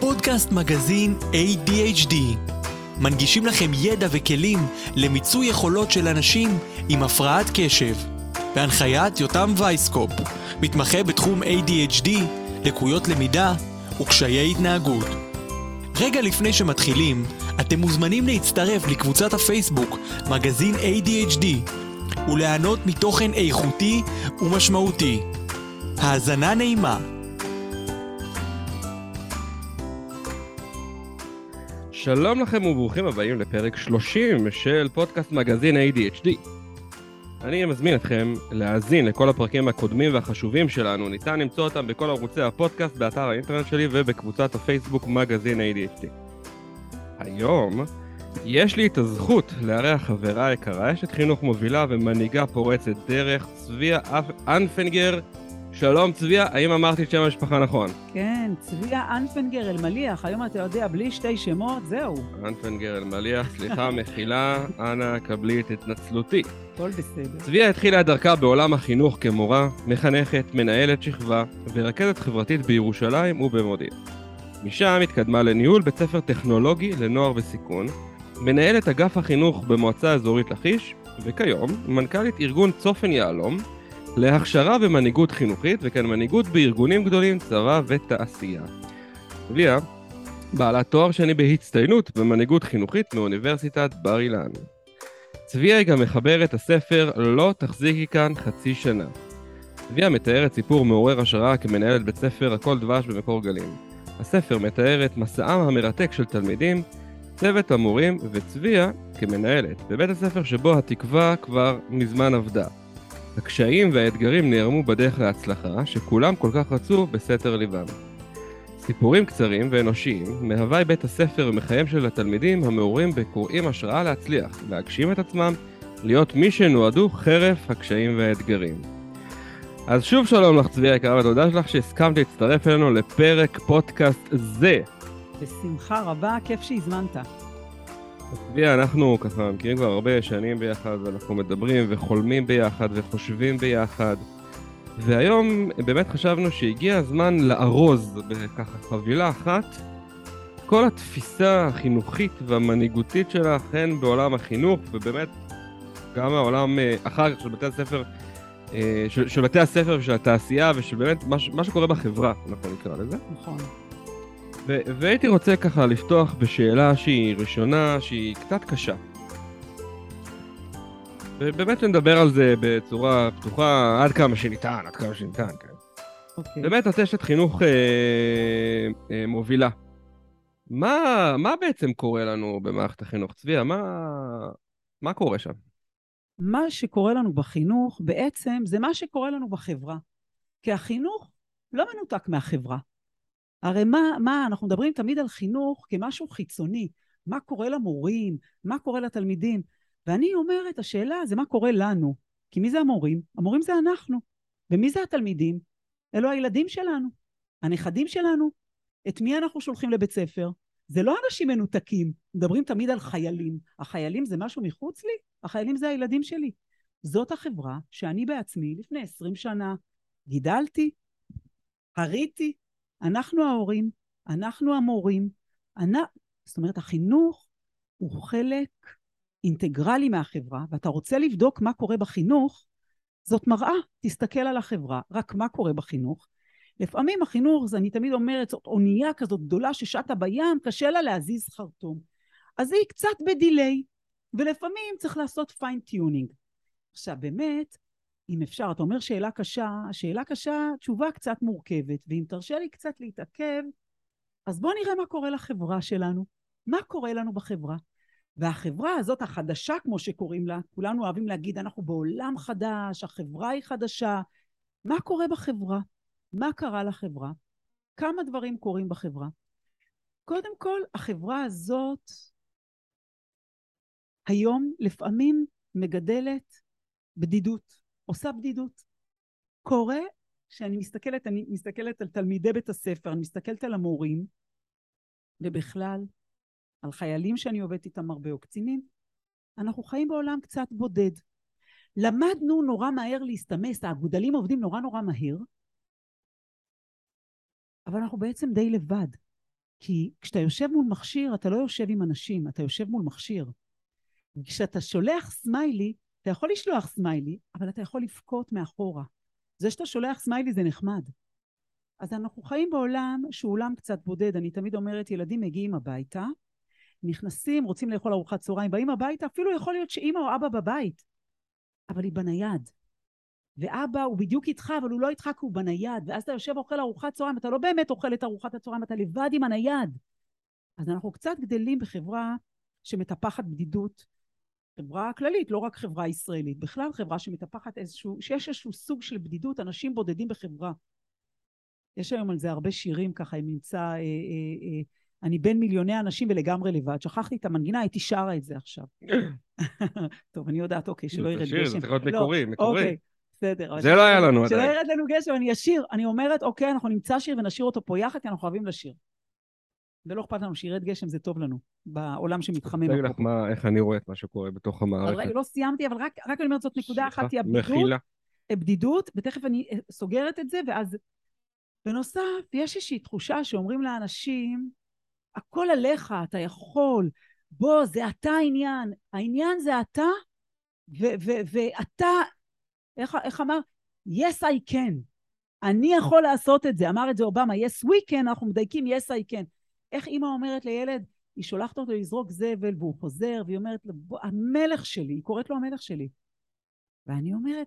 פודקאסט מגזין ADHD. מנגישים לכם ידע וכלים למיצוי יכולות של אנשים עם הפרעת קשב. בהנחיית יותם וייסקופ, מתמחה בתחום ADHD, לקויות למידה וקשיי התנהגות. רגע לפני שמתחילים, אתם מוזמנים להצטרף לקבוצת הפייסבוק מגזין ADHD וליהנות מתוכן איכותי ומשמעותי. האזנה נעימה. שלום לכם וברוכים הבאים לפרק 30 של פודקאסט מגזין ADHD. אני מזמין אתכם להאזין לכל הפרקים הקודמים והחשובים שלנו, ניתן למצוא אותם בכל ערוצי הפודקאסט, באתר האינטרנט שלי ובקבוצת הפייסבוק מגזין ADHD. היום יש לי את הזכות לארח חברה יקרה, אשת חינוך מובילה ומנהיגה פורצת דרך, צביה אנפנגר. שלום צביה, האם אמרתי את שם המשפחה נכון? כן, צביה אנפנגר אלמליח, היום אתה יודע, בלי שתי שמות, זהו. אנפנגר אלמליח, סליחה, מחילה, אנא קבלי את התנצלותי. הכל בסדר. צביה התחילה את דרכה בעולם החינוך כמורה, מחנכת, מנהלת שכבה ורכזת חברתית בירושלים ובמודיעין. משם התקדמה לניהול בית ספר טכנולוגי לנוער בסיכון, מנהלת אגף החינוך במועצה האזורית לכיש, וכיום מנכ"לית ארגון צופן יהלום, להכשרה ומנהיגות חינוכית, וכן מנהיגות בארגונים גדולים, צבא ותעשייה. צביה, בעלת תואר שני בהצטיינות במנהיגות חינוכית מאוניברסיטת בר אילן. צביה היא גם מחברת הספר "לא תחזיקי כאן חצי שנה". צביה מתארת סיפור מעורר השראה כמנהלת בית ספר הכל דבש במקור גלים. הספר מתאר את מסעם המרתק של תלמידים, צוות המורים וצביה כמנהלת בבית הספר שבו התקווה כבר מזמן עבדה. הקשיים והאתגרים נערמו בדרך להצלחה, שכולם כל כך רצו בסתר ליבם. סיפורים קצרים ואנושיים מהווי בית הספר ומחייהם של התלמידים המעורים בקוראים השראה להצליח, להגשים את עצמם, להיות מי שנועדו חרף הקשיים והאתגרים. אז שוב שלום לך צביה יקרה ותודה שלך שהסכמת להצטרף אלינו לפרק פודקאסט זה. בשמחה רבה, כיף שהזמנת. צביה, אנחנו ככה מכירים כבר הרבה שנים ביחד, ואנחנו מדברים וחולמים ביחד וחושבים ביחד. והיום באמת חשבנו שהגיע הזמן לארוז בככה חבילה אחת כל התפיסה החינוכית והמנהיגותית שלך, הן בעולם החינוך, ובאמת גם העולם אה, אחר כך של בתי הספר, אה, של, של בתי הספר ושל התעשייה, ושל באמת מה, מה שקורה בחברה, אנחנו נקרא לזה. נכון. ו- והייתי רוצה ככה לפתוח בשאלה שהיא ראשונה, שהיא קצת קשה. ובאמת נדבר על זה בצורה פתוחה עד כמה שניתן, עד כמה שניתן, כן. אוקיי. באמת את אשת חינוך אה, אה, מובילה. מה, מה בעצם קורה לנו במערכת החינוך? צביה, מה, מה קורה שם? מה שקורה לנו בחינוך בעצם זה מה שקורה לנו בחברה. כי החינוך לא מנותק מהחברה. הרי מה, מה, אנחנו מדברים תמיד על חינוך כמשהו חיצוני. מה קורה למורים? מה קורה לתלמידים? ואני אומרת, השאלה זה מה קורה לנו. כי מי זה המורים? המורים זה אנחנו. ומי זה התלמידים? אלו הילדים שלנו, הנכדים שלנו. את מי אנחנו שולחים לבית ספר? זה לא אנשים מנותקים. מדברים תמיד על חיילים. החיילים זה משהו מחוץ לי? החיילים זה הילדים שלי. זאת החברה שאני בעצמי לפני עשרים שנה גידלתי, הריתי, אנחנו ההורים, אנחנו המורים, אני... זאת אומרת החינוך הוא חלק אינטגרלי מהחברה, ואתה רוצה לבדוק מה קורה בחינוך, זאת מראה, תסתכל על החברה, רק מה קורה בחינוך. לפעמים החינוך, זה אני תמיד אומרת, זאת אונייה כזאת גדולה ששטה בים, קשה לה להזיז חרטום. אז היא קצת ב delay, ולפעמים צריך לעשות fine tuning. עכשיו באמת, אם אפשר, אתה אומר שאלה קשה, שאלה קשה, תשובה קצת מורכבת, ואם תרשה לי קצת להתעכב, אז בואו נראה מה קורה לחברה שלנו. מה קורה לנו בחברה? והחברה הזאת החדשה, כמו שקוראים לה, כולנו אוהבים להגיד, אנחנו בעולם חדש, החברה היא חדשה. מה קורה בחברה? מה קרה לחברה? כמה דברים קורים בחברה. קודם כל, החברה הזאת היום לפעמים מגדלת בדידות, עושה בדידות. קורה שאני מסתכלת, אני מסתכלת על תלמידי בית הספר, אני מסתכלת על המורים, ובכלל, על חיילים שאני עובדת איתם הרבה, או קצינים, אנחנו חיים בעולם קצת בודד. למדנו נורא מהר להסתמס, האגודלים עובדים נורא נורא מהר, אבל אנחנו בעצם די לבד. כי כשאתה יושב מול מכשיר, אתה לא יושב עם אנשים, אתה יושב מול מכשיר. כשאתה שולח סמיילי, אתה יכול לשלוח סמיילי, אבל אתה יכול לבכות מאחורה. זה שאתה שולח סמיילי זה נחמד. אז אנחנו חיים בעולם שהוא עולם קצת בודד. אני תמיד אומרת, ילדים מגיעים הביתה, נכנסים, רוצים לאכול ארוחת צהריים, באים הביתה, אפילו יכול להיות שאימא או אבא בבית, אבל היא בנייד. ואבא הוא בדיוק איתך, אבל הוא לא איתך כי הוא בנייד. ואז אתה יושב ואוכל ארוחת צהריים, אתה לא באמת אוכל את ארוחת הצהריים, אתה לבד עם הנייד. אז אנחנו קצת גדלים בחברה שמטפחת בדידות, חברה כללית, לא רק חברה ישראלית, בכלל חברה שמטפחת איזשהו, שיש איזשהו סוג של בדידות, אנשים בודדים בחברה. יש היום על זה הרבה שירים ככה, אם נמצא, אה, אה, אה, אני בין מיליוני אנשים ולגמרי לבד. שכחתי את המנגינה, הייתי שרה את זה עכשיו. טוב, אני יודעת, אוקיי, שלא ירד גשם. זה צריך להיות מקורי, מקורי. אוקיי, בסדר. זה לא היה לנו שלא עדיין. ירד לנו גשם, אני אשיר. אני אומרת, אוקיי, אנחנו נמצא שיר ונשאיר אותו פה יחד, כי אנחנו אוהבים לשיר. ולא אכפת לנו שירד גשם, זה טוב לנו, בעולם שמתחמם. אני אגיד לך. מה, איך אני רואה את מה שקורה בתוך המערכת. רגע, לא סיימתי, אבל רק, רק אני אומרת, זאת נקודה אחת, היא הבדידות. מחילה. בדידות, ותכף אני אה, סוגרת את זה, ואז בנוסף, יש איזושהי תחושה שאומרים לאנשים, הכל עליך, אתה יכול, בוא, זה אתה העניין, העניין זה אתה, ואתה, איך, איך אמר? yes I can, אני יכול לעשות את זה, אמר את זה אובמה, yes we can, אנחנו מדייקים yes I can. איך אימא אומרת לילד, היא שולחת אותו לזרוק זבל והוא חוזר, והיא אומרת לו, "בוא, המלך שלי, היא קוראת לו המלך שלי. ואני אומרת,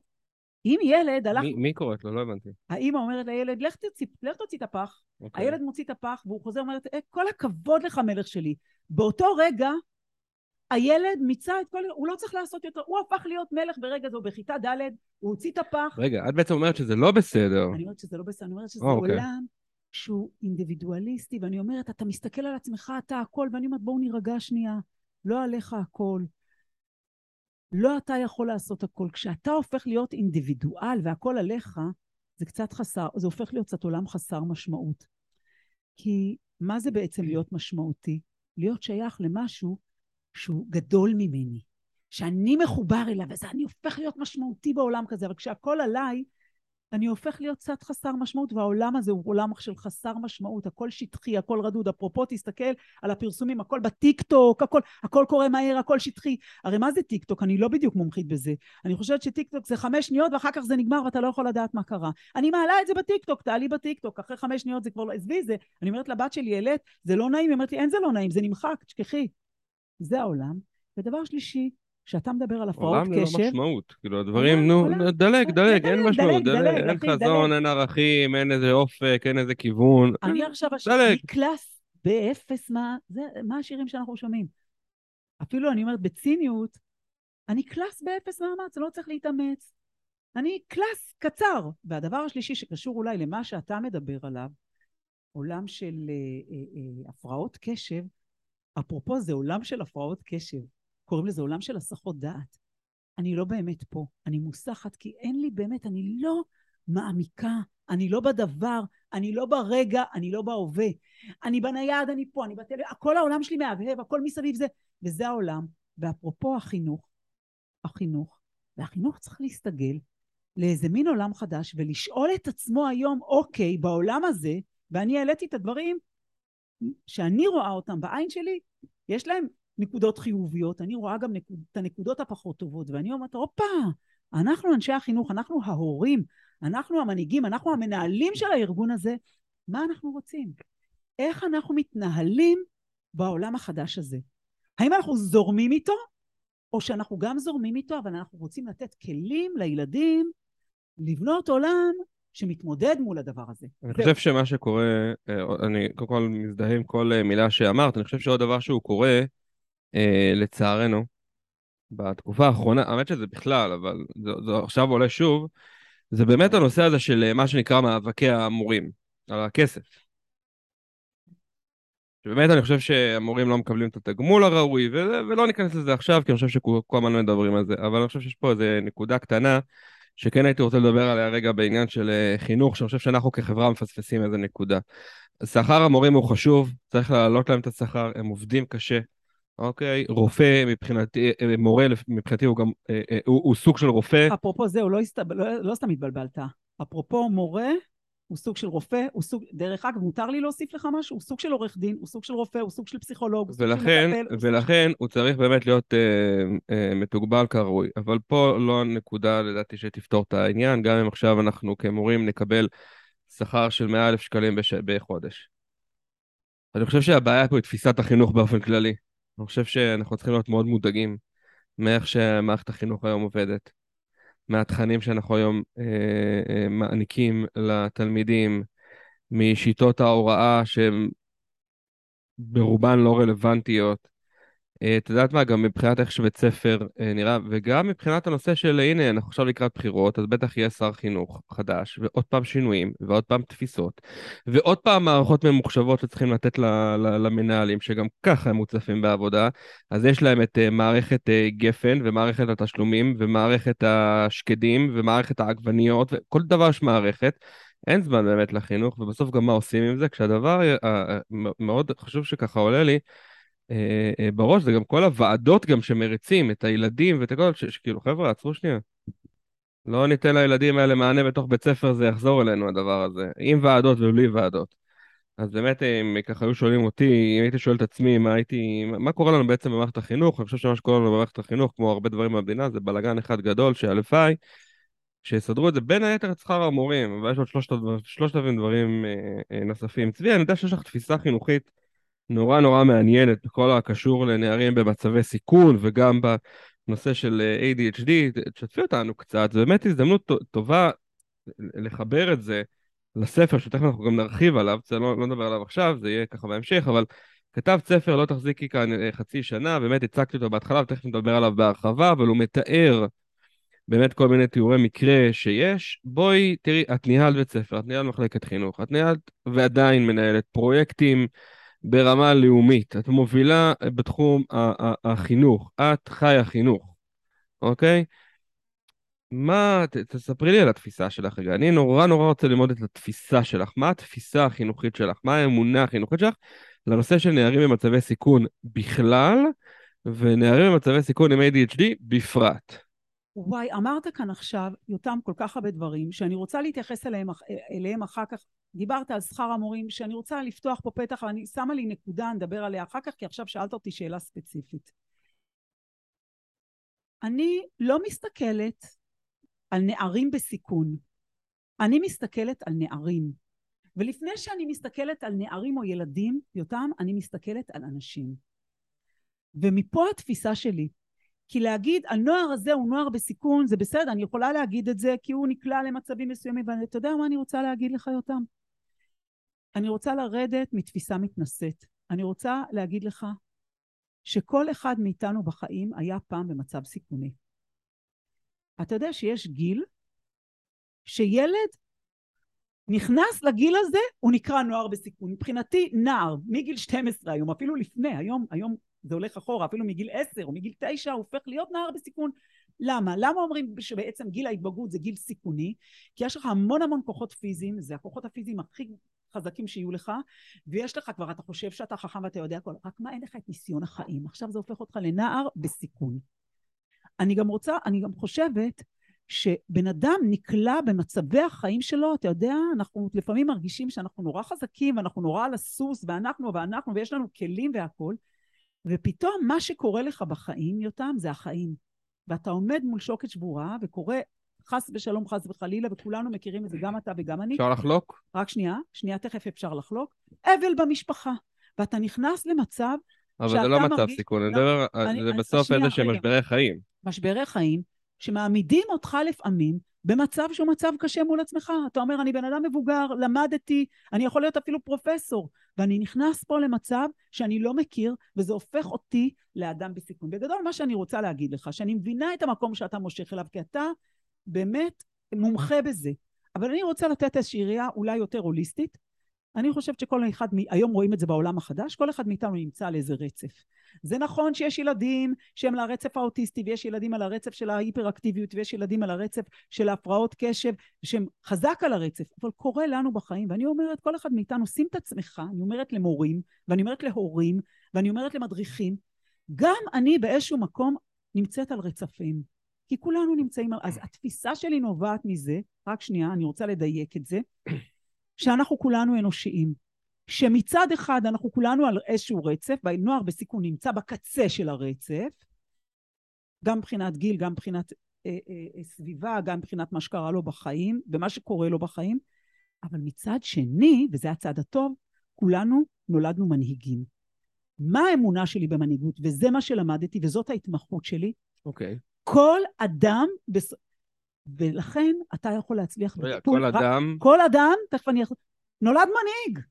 אם ילד הלך, מי- מי קוראת לו? לא הבנתי. האימא אומרת לילד, לך תוציא, לך תוציא את הפח. אוקיי. הילד מוציא את הפח והוא חוזר ואומרת, "אה, כל הכבוד לך מלך שלי. באותו רגע, הילד מיצה את כל... הוא לא צריך לעשות יותר, הוא הפך להיות מלך ברגע זה, בכיתה ד', הוא הוציא את הפח. רגע, את בעצם אומרת שזה לא בסדר. אני אומרת שזה לא בסדר, אני אומרת שזה אה, אוקיי. עולם שהוא אינדיבידואליסטי, ואני אומרת, אתה מסתכל על עצמך, אתה הכל, ואני אומרת, בואו נירגע שנייה, לא עליך הכל. לא אתה יכול לעשות הכל. כשאתה הופך להיות אינדיבידואל והכל עליך, זה קצת חסר, זה הופך להיות קצת עולם חסר משמעות. כי מה זה בעצם להיות משמעותי? להיות שייך למשהו שהוא גדול ממני, שאני מחובר אליו, אז אני הופך להיות משמעותי בעולם כזה, אבל כשהכל עליי, אני הופך להיות קצת חסר משמעות, והעולם הזה הוא עולם של חסר משמעות, הכל שטחי, הכל רדוד. אפרופו, תסתכל על הפרסומים, הכל בטיק טוק, הכל, הכל קורה מהר, הכל שטחי. הרי מה זה טיק טוק? אני לא בדיוק מומחית בזה. אני חושבת שטיק טוק זה חמש שניות, ואחר כך זה נגמר ואתה לא יכול לדעת מה קרה. אני מעלה את זה בטיק טוק, תעלי בטיק טוק, אחרי חמש שניות זה כבר לא... עזבי זה. אני אומרת לבת שלי, העלית, זה לא נעים, היא אומרת לי, אין זה לא נעים, זה נמחק, תשכחי. זה העולם. ודבר שלישי, כשאתה מדבר על הפרעות עולם ללא קשב, משמעות. כאילו, הדברים, נו, דלג, דלג, אין משמעות. דלג, אין חזון. אין ערכים, אין איזה אופק, אין איזה כיוון. אני עכשיו דלג. השיר, קלאס באפס, מה, זה, מה השירים שאנחנו שומעים? אפילו אני אומרת בציניות, אני קלאס באפס מאמץ, לא צריך להתאמץ. אני קלאס קצר. והדבר השלישי שקשור אולי למה שאתה מדבר עליו, עולם של אה, אה, אה, הפרעות קשב, אפרופו זה עולם של הפרעות קשב, קוראים לזה עולם של הסחות דעת. אני לא באמת פה, אני מוסחת כי אין לי באמת, אני לא מעמיקה, אני לא בדבר, אני לא ברגע, אני לא בהווה. אני בנייד, אני פה, אני בטלפון, כל העולם שלי מהבהב, הכל מסביב זה, וזה העולם. ואפרופו החינוך, החינוך, והחינוך צריך להסתגל לאיזה מין עולם חדש ולשאול את עצמו היום, אוקיי, בעולם הזה, ואני העליתי את הדברים שאני רואה אותם בעין שלי, יש להם נקודות חיוביות, אני רואה גם נקוד, את הנקודות הפחות טובות, ואני אומרת, הופה, אנחנו אנשי החינוך, אנחנו ההורים, אנחנו המנהיגים, אנחנו המנהלים של הארגון הזה, מה אנחנו רוצים? איך אנחנו מתנהלים בעולם החדש הזה? האם אנחנו זורמים איתו, או שאנחנו גם זורמים איתו, אבל אנחנו רוצים לתת כלים לילדים לבנות עולם שמתמודד מול הדבר הזה. אני. חושב שמה שקורה, אה, אני קודם כל מזדהה עם כל אה, מילה שאמרת, אני חושב שעוד דבר שהוא קורה, לצערנו, בתקופה האחרונה, האמת שזה בכלל, אבל זה, זה עכשיו עולה שוב, זה באמת הנושא הזה של אה, מה שנקרא מאבקי המורים, על הכסף. שבאמת אני חושב שהמורים לא מקבלים את התגמול הראוי, ו- ולא ניכנס לזה עכשיו, כי אני חושב שכל הזמן מדברים על זה, אבל אני חושב שיש פה איזו נקודה קטנה, שכן הייתי רוצה לדבר עליה רגע בעניין של אה, חינוך, שאני חושב שאנחנו כחברה מפספסים איזה נקודה. שכר המורים הוא חשוב, צריך להעלות להם את השכר, הם עובדים קשה, אוקיי? רופא מבחינתי, אה, מורה מבחינתי הוא גם, אה, אה, הוא, הוא סוג של רופא. אפרופו זהו, לא, הסת... לא, לא סתם התבלבלת. אפרופו מורה, הוא סוג של רופא, הוא סוג, דרך אגב, מותר לי להוסיף לך משהו? הוא סוג של עורך דין, הוא סוג של רופא, הוא סוג של פסיכולוג, הוא סוג של מטפל. הוא ולכן הוא צריך באמת להיות אה, אה, מתוגבל כראוי. אבל פה לא הנקודה לדעתי שתפתור את העניין, גם אם עכשיו אנחנו כמורים נקבל שכר של 100 אלף שקלים בש... בחודש. אני חושב שהבעיה פה היא תפיסת החינוך באופן כללי. אני חושב שאנחנו צריכים להיות מאוד מודאגים מאיך שמערכת החינוך היום עובדת, מהתכנים שאנחנו היום אה, אה, מעניקים לתלמידים, משיטות ההוראה שהן ברובן לא רלוונטיות. אה, את יודעת מה, גם מבחינת איך שבית ספר אה, נראה, וגם מבחינת הנושא של הנה, אנחנו עכשיו לקראת בחירות, אז בטח יהיה שר חינוך חדש, ועוד פעם שינויים, ועוד פעם תפיסות, ועוד פעם מערכות ממוחשבות שצריכים לתת למנהלים, שגם ככה הם מוצפים בעבודה, אז יש להם את אה, מערכת גפן, ומערכת התשלומים, ומערכת השקדים, ומערכת העגבניות, וכל דבר יש מערכת. אין זמן באמת לחינוך, ובסוף גם מה עושים עם זה, כשהדבר מאוד חשוב שככה עולה לי, בראש, זה גם כל הוועדות גם שמריצים את הילדים ואת הכל, שכאילו חבר'ה, עצרו שנייה. לא ניתן לילדים האלה מענה בתוך בית ספר, זה יחזור אלינו הדבר הזה, עם ועדות ובלי ועדות. אז באמת, אם ככה היו שואלים אותי, אם הייתי שואל את עצמי מה הייתי, מה קורה לנו בעצם במערכת החינוך, אני חושב שמה שקורה לנו במערכת החינוך, כמו הרבה דברים במדינה, זה בלאגן אחד גדול שהלוואי, שיסדרו את זה בין היתר את שכר המורים, ויש עוד שלושת אלפים דברים אה, אה, נוספים. צבי, אני יודע שיש לך תפיסה חינוכית נורא נורא מעניינת בכל הקשור לנערים במצבי סיכון וגם בנושא של אה, ADHD, תשתפי אותנו קצת, זו באמת הזדמנות טובה לחבר את זה לספר שתכף אנחנו גם נרחיב עליו, זה לא, לא נדבר עליו עכשיו, זה יהיה ככה בהמשך, אבל כתב ספר לא תחזיקי כאן אה, חצי שנה, באמת הצגתי אותו בהתחלה ותכף נדבר עליו בהרחבה, אבל הוא מתאר באמת כל מיני תיאורי מקרה שיש. בואי, תראי, את ניהלת בית ספר, את ניהלת מחלקת חינוך, את ניהלת ועדיין מנהלת פרויקטים ברמה לאומית, את מובילה בתחום החינוך, את חיה חינוך, אוקיי? מה, ת, תספרי לי על התפיסה שלך רגע. אני נורא נורא רוצה ללמוד את התפיסה שלך. מה התפיסה החינוכית שלך? מה האמונה החינוכית שלך לנושא של נערים במצבי סיכון בכלל, ונערים במצבי סיכון עם ADHD בפרט? וואי, אמרת כאן עכשיו, יותם, כל כך הרבה דברים, שאני רוצה להתייחס אליהם, אליהם אחר כך. דיברת על שכר המורים, שאני רוצה לפתוח פה פתח, ואני שמה לי נקודה, נדבר עליה אחר כך, כי עכשיו שאלת אותי שאלה ספציפית. אני לא מסתכלת על נערים בסיכון, אני מסתכלת על נערים. ולפני שאני מסתכלת על נערים או ילדים, יותם, אני מסתכלת על אנשים. ומפה התפיסה שלי. כי להגיד הנוער הזה הוא נוער בסיכון זה בסדר, אני יכולה להגיד את זה כי הוא נקלע למצבים מסוימים ואתה יודע מה אני רוצה להגיד לך יותם? אני רוצה לרדת מתפיסה מתנשאת. אני רוצה להגיד לך שכל אחד מאיתנו בחיים היה פעם במצב סיכוני. אתה יודע שיש גיל שילד נכנס לגיל הזה, הוא נקרא נוער בסיכון. מבחינתי נער, מגיל 12 היום, אפילו לפני, היום, היום זה הולך אחורה, אפילו מגיל עשר או מגיל תשע הוא הופך להיות נער בסיכון. למה? למה אומרים שבעצם גיל ההתבגרות זה גיל סיכוני? כי יש לך המון המון כוחות פיזיים, זה הכוחות הפיזיים הכי חזקים שיהיו לך, ויש לך כבר, אתה חושב שאתה חכם ואתה יודע הכל, רק מה אין לך את ניסיון החיים. עכשיו זה הופך אותך לנער בסיכון. אני גם רוצה, אני גם חושבת שבן אדם נקלע במצבי החיים שלו, אתה יודע, אנחנו לפעמים מרגישים שאנחנו נורא חזקים ואנחנו נורא על הסוס ואנחנו ואנחנו ויש לנו כלים והכול, ופתאום מה שקורה לך בחיים, יותם, זה החיים. ואתה עומד מול שוקת שבורה וקורא חס ושלום, חס וחלילה, וכולנו מכירים את זה, גם אתה וגם אני. אפשר לחלוק? רק שנייה, שנייה, תכף אפשר לחלוק. אבל במשפחה. ואתה נכנס למצב אבל זה לא מצב סיכון, אני מדבר, זה בסוף איזה שהם משברי חיים. משברי חיים, שמעמידים אותך לפעמים במצב שהוא מצב קשה מול עצמך. אתה אומר, אני בן אדם מבוגר, למדתי, אני יכול להיות אפילו פרופסור, ואני נכנס פה למצב שאני לא מכיר, וזה הופך אותי לאדם בסיכון. בגדול, מה שאני רוצה להגיד לך, שאני מבינה את המקום שאתה מושך אליו, כי אתה באמת מומחה בזה. אבל אני רוצה לתת איזושהי ראייה אולי יותר הוליסטית, אני חושבת שכל אחד, היום רואים את זה בעולם החדש, כל אחד מאיתנו נמצא על איזה רצף. זה נכון שיש ילדים שהם על הרצף האוטיסטי ויש ילדים על הרצף של ההיפראקטיביות ויש ילדים על הרצף של ההפרעות קשב שהם חזק על הרצף, אבל קורה לנו בחיים ואני אומרת כל אחד מאיתנו שים את עצמך, אני אומרת למורים ואני אומרת להורים ואני אומרת למדריכים, גם אני באיזשהו מקום נמצאת על רצפים כי כולנו נמצאים, אז התפיסה שלי נובעת מזה, רק שנייה אני רוצה לדייק את זה שאנחנו כולנו אנושיים. שמצד אחד אנחנו כולנו על איזשהו רצף, והנוער בסיכון נמצא בקצה של הרצף, גם מבחינת גיל, גם מבחינת אה, אה, סביבה, גם מבחינת מה שקרה לו בחיים ומה שקורה לו בחיים, אבל מצד שני, וזה הצד הטוב, כולנו נולדנו מנהיגים. מה האמונה שלי במנהיגות? וזה מה שלמדתי, וזאת ההתמחות שלי. אוקיי. Okay. כל אדם. ולכן אתה יכול להצליח בטיפול. כל אדם... כל אדם, תכף אני... נולד מנהיג.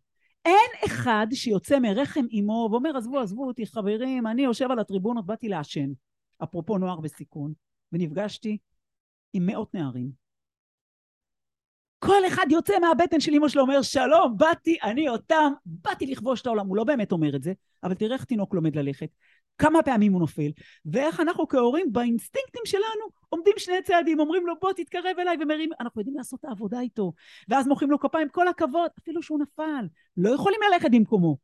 אין אחד שיוצא מרחם אימו ואומר, עזבו, עזבו אותי, חברים, אני יושב על הטריבונות, באתי לעשן. אפרופו נוער בסיכון. ונפגשתי עם מאות נערים. כל אחד יוצא מהבטן של אמא שלו, אומר, שלום, באתי, אני אותם, באתי לכבוש את העולם. הוא לא באמת אומר את זה, אבל תראה איך תינוק לומד ללכת. כמה פעמים הוא נופל, ואיך אנחנו כהורים באינסטינקטים שלנו עומדים שני צעדים, אומרים לו בוא תתקרב אליי ומרים, אנחנו יודעים לעשות את העבודה איתו, ואז מוחאים לו כפיים, כל הכבוד, אפילו שהוא נפל, לא יכולים ללכת במקומו,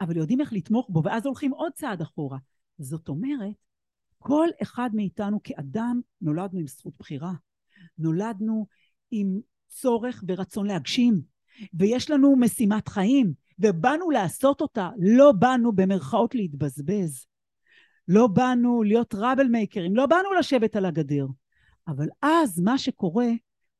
אבל יודעים איך לתמוך בו, ואז הולכים עוד צעד אחורה. זאת אומרת, כל אחד מאיתנו כאדם נולדנו עם זכות בחירה, נולדנו עם צורך ורצון להגשים, ויש לנו משימת חיים, ובאנו לעשות אותה, לא באנו במרכאות להתבזבז. לא באנו להיות טראבל מייקרים, לא באנו לשבת על הגדר. אבל אז מה שקורה,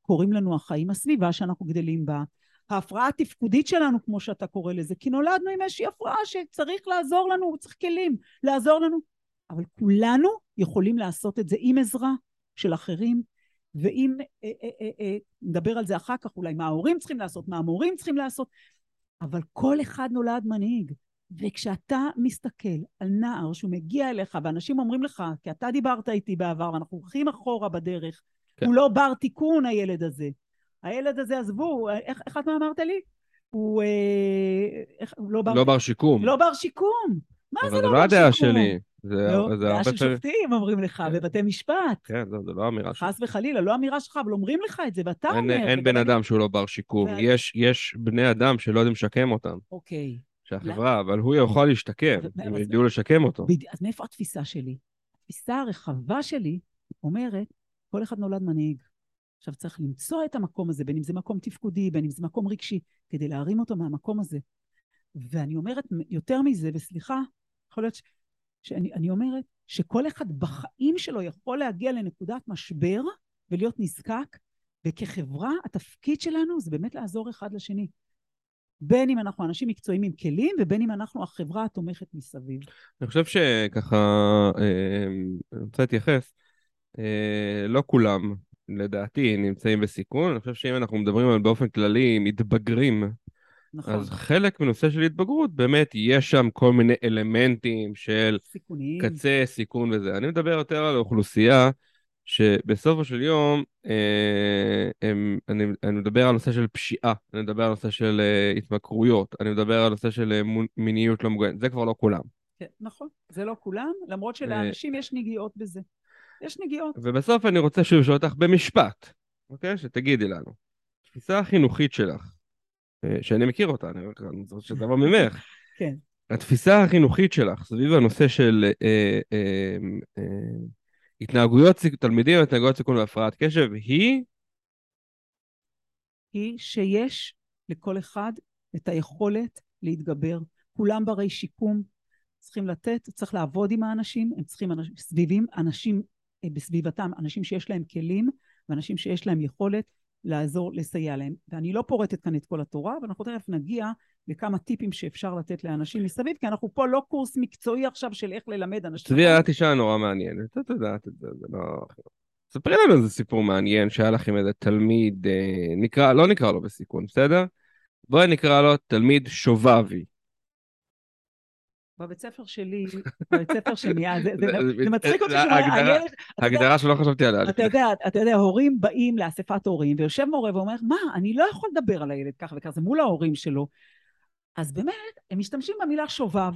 קוראים לנו החיים, הסביבה שאנחנו גדלים בה, ההפרעה התפקודית שלנו, כמו שאתה קורא לזה, כי נולדנו עם איזושהי הפרעה שצריך לעזור לנו, צריך כלים לעזור לנו. אבל כולנו יכולים לעשות את זה עם עזרה של אחרים, ואם, אה, אה, אה, אה, נדבר על זה אחר כך, אולי מה ההורים צריכים לעשות, מה המורים צריכים לעשות, אבל כל אחד נולד מנהיג. וכשאתה מסתכל על נער שהוא מגיע אליך, ואנשים אומרים לך, כי אתה דיברת איתי בעבר, ואנחנו הולכים אחורה בדרך, כן. הוא לא בר תיקון הילד הזה. הילד הזה, עזבו, איך, איך את מה אמרת לי? הוא, אה, איך, הוא לא בר... לא בר שיקום. לא בר שיקום. מה זה לא בר שיקום? אבל זה לא הדעה שלי. זה, לא, זה דעה של שופטים אומרים לך, כן. בבתי משפט. כן, זה, זה לא אמירה שלך. חס וחלילה, לא אמירה שלך, אבל אומרים לך את זה, ואתה אין, אומר... אין בן אדם שהוא לא בר שיקום. ו... יש, יש בני אדם שלא יודעים לשקם אותם. אוקיי. שהחברה, אבל הוא יכול להשתקם, אם ידעו לשקם אותו. אז מאיפה התפיסה שלי? התפיסה הרחבה שלי אומרת, כל אחד נולד מנהיג. עכשיו צריך למצוא את המקום הזה, בין אם זה מקום תפקודי, בין אם זה מקום רגשי, כדי להרים אותו מהמקום הזה. ואני אומרת יותר מזה, וסליחה, יכול להיות ש... שאני אומרת שכל אחד בחיים שלו יכול להגיע לנקודת משבר ולהיות נזקק, וכחברה התפקיד שלנו זה באמת לעזור אחד לשני. בין אם אנחנו אנשים מקצועיים עם כלים, ובין אם אנחנו החברה התומכת מסביב. אני חושב שככה, אה, אני רוצה להתייחס, אה, לא כולם, לדעתי, נמצאים בסיכון. אני חושב שאם אנחנו מדברים על באופן כללי מתבגרים, נכון. אז חלק מנושא של התבגרות, באמת יש שם כל מיני אלמנטים של סיכונים. קצה, סיכון וזה. אני מדבר יותר על אוכלוסייה שבסופו של יום, אה, הם, אני, אני מדבר על נושא של פשיעה, אני מדבר על נושא של אה, התמכרויות, אני מדבר על נושא של אה, מיניות לא מוגנת, זה כבר לא כולם. כן, נכון, זה לא כולם, למרות שלאנשים יש נגיעות בזה. יש נגיעות. ובסוף אני רוצה שוב לשאול אותך במשפט, אוקיי? שתגידי לנו. התפיסה החינוכית שלך, שאני מכיר אותה, אני רוצה שזה יבוא ממך. כן. התפיסה החינוכית שלך סביב הנושא של אה, אה, אה, התנהגויות תלמידים התנהגויות סיכון והפרעת קשב היא? היא שיש לכל אחד את היכולת להתגבר. כולם ברי שיקום, צריכים לתת, צריך לעבוד עם האנשים, הם צריכים אנשים, סביבים, אנשים אה, בסביבתם, אנשים שיש להם כלים ואנשים שיש להם יכולת לעזור, לסייע להם. ואני לא פורטת כאן את כל התורה, אבל אנחנו תכף נגיע לכמה טיפים שאפשר לתת לאנשים מסביב, כי אנחנו פה לא קורס מקצועי עכשיו של איך ללמד אנשים. צבי, את אישה נורא מעניינת, את יודעת את זה, זה לא... ספרי לנו איזה סיפור מעניין שהיה לכם איזה תלמיד, אה, נקרא, לא נקרא לו בסיכון, בסדר? בואי נקרא לו תלמיד שובבי. בבית ספר שלי, בבית ספר שלי, אה, זה מצחיק אותי שהילד... הגדרה שלא חשבתי עליה. אתה יודע, אתה יודע, הורים באים לאספת הורים, ויושב מורה ואומר, מה, אני לא יכול לדבר על הילד ככה וככה, זה מול ההורים שלו. אז באמת, הם משתמשים במילה שובב.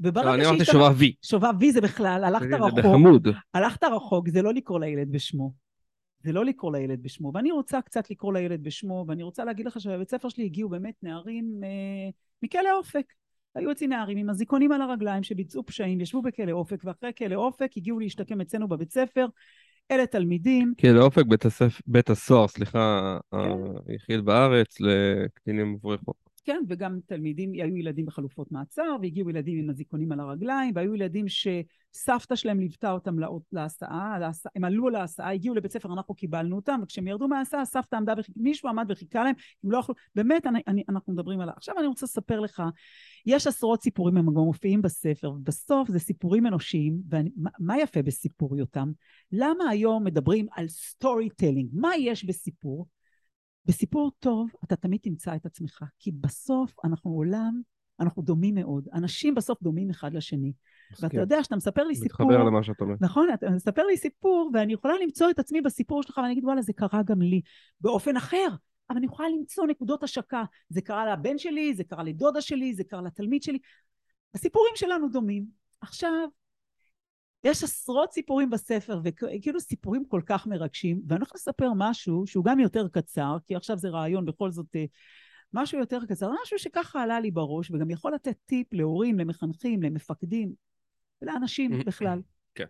וברגע לא, אני אמרתי שובבי. שובבי זה בכלל, הלכת רחוק. זה בחמוד. הלכת רחוק, זה לא לקרוא לילד בשמו. זה לא לקרוא לילד בשמו. ואני רוצה קצת לקרוא לילד בשמו, ואני רוצה להגיד לך שבבית ספר שלי הגיעו באמת נערים אה, מכלא אופק. היו אצלי נערים עם אזיקונים על הרגליים שביצעו פשעים, ישבו בכלא אופק, ואחרי כלא אופק הגיעו להשתקם אצלנו בבית ספר אלה תלמידים... כי לאופק בית, הספ... בית הסוהר, סליחה, כן. היחיד בארץ לקטינים עוברי חוק. כן, וגם תלמידים, היו ילדים בחלופות מעצר, והגיעו ילדים עם אזיקונים על הרגליים, והיו ילדים שסבתא שלהם ליוותה אותם להסעה, להסע, הם עלו להסעה, הגיעו לבית ספר, אנחנו קיבלנו אותם, וכשהם ירדו מההסעה, סבתא עמדה, וחיכ... מישהו עמד וחיכה להם, הם לא יכלו, באמת, אני, אני, אנחנו מדברים על... עכשיו אני רוצה לספר לך, יש עשרות סיפורים, הם גם מופיעים בספר, ובסוף זה סיפורים אנושיים, ומה יפה בסיפור יותם? למה היום מדברים על storytelling? מה יש בסיפור? בסיפור טוב אתה תמיד תמצא את עצמך, כי בסוף אנחנו עולם, אנחנו דומים מאוד. אנשים בסוף דומים אחד לשני. ואתה כן. יודע, שאתה מספר לי סיפור... מתחבר למה שאת אומרת. נכון, אתה מספר לי סיפור, ואני יכולה למצוא את עצמי בסיפור שלך, ואני אגיד, וואלה, זה קרה גם לי, באופן אחר. אבל אני יכולה למצוא נקודות השקה. זה קרה לבן שלי, זה קרה לדודה שלי, זה קרה לתלמיד שלי. הסיפורים שלנו דומים. עכשיו, יש עשרות סיפורים בספר, וכאילו סיפורים כל כך מרגשים, ואני הולכת לספר משהו שהוא גם יותר קצר, כי עכשיו זה רעיון בכל זאת, אה, משהו יותר קצר, משהו שככה עלה לי בראש, וגם יכול לתת טיפ להורים, למחנכים, למפקדים, ולאנשים בכלל. כן.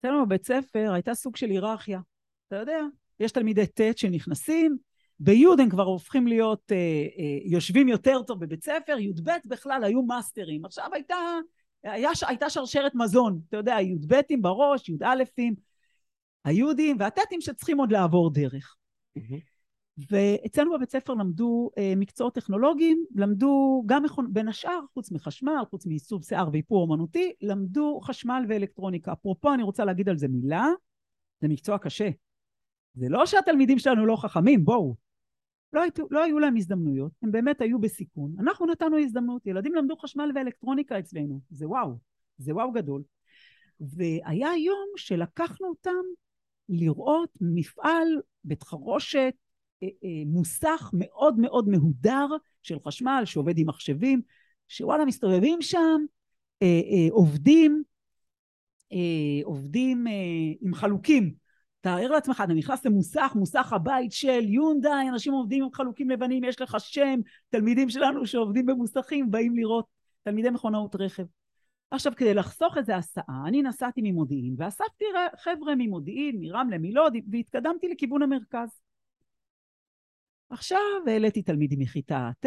אצלנו בבית ספר הייתה סוג של היררכיה, אתה יודע, יש תלמידי ט' שנכנסים, בי' הם כבר הופכים להיות, אה, אה, יושבים יותר טוב בבית ספר, י"ב בכלל היו מאסטרים. עכשיו הייתה, היה, הייתה שרשרת מזון, אתה יודע, י"בים בראש, י"אים, היהודים והט"ים שצריכים עוד לעבור דרך. ואצלנו בבית ספר למדו אה, מקצועות טכנולוגיים, למדו גם בין השאר, חוץ מחשמל, חוץ מעיצוב שיער ואיפור אומנותי, למדו חשמל ואלקטרוניקה. אפרופו, אני רוצה להגיד על זה מילה, זה מקצוע קשה. זה לא שהתלמידים שלנו לא חכמים, בואו. לא, היו, לא היו להם הזדמנויות, הם באמת היו בסיכון. אנחנו נתנו הזדמנות, ילדים למדו חשמל ואלקטרוניקה אצלנו, זה וואו, זה וואו גדול. והיה יום שלקחנו אותם לראות מפעל בית חרושת, אה, אה, מוסך מאוד מאוד מהודר של חשמל שעובד עם מחשבים, שוואלה מסתובבים שם, אה, עובדים, עובדים עם חלוקים, תאר לעצמך, אתה נכנס למוסך, מוסך הבית של יונדאי, אנשים עובדים עם חלוקים לבנים, יש לך שם, תלמידים שלנו שעובדים במוסכים באים לראות תלמידי מכונאות רכב. עכשיו, כדי לחסוך איזה הסעה, אני נסעתי ממודיעין, ואספתי חבר'ה ממודיעין, מרמלה, מלוד, והתקדמתי לכיוון המרכז. עכשיו העליתי תלמידים מכיתה ט',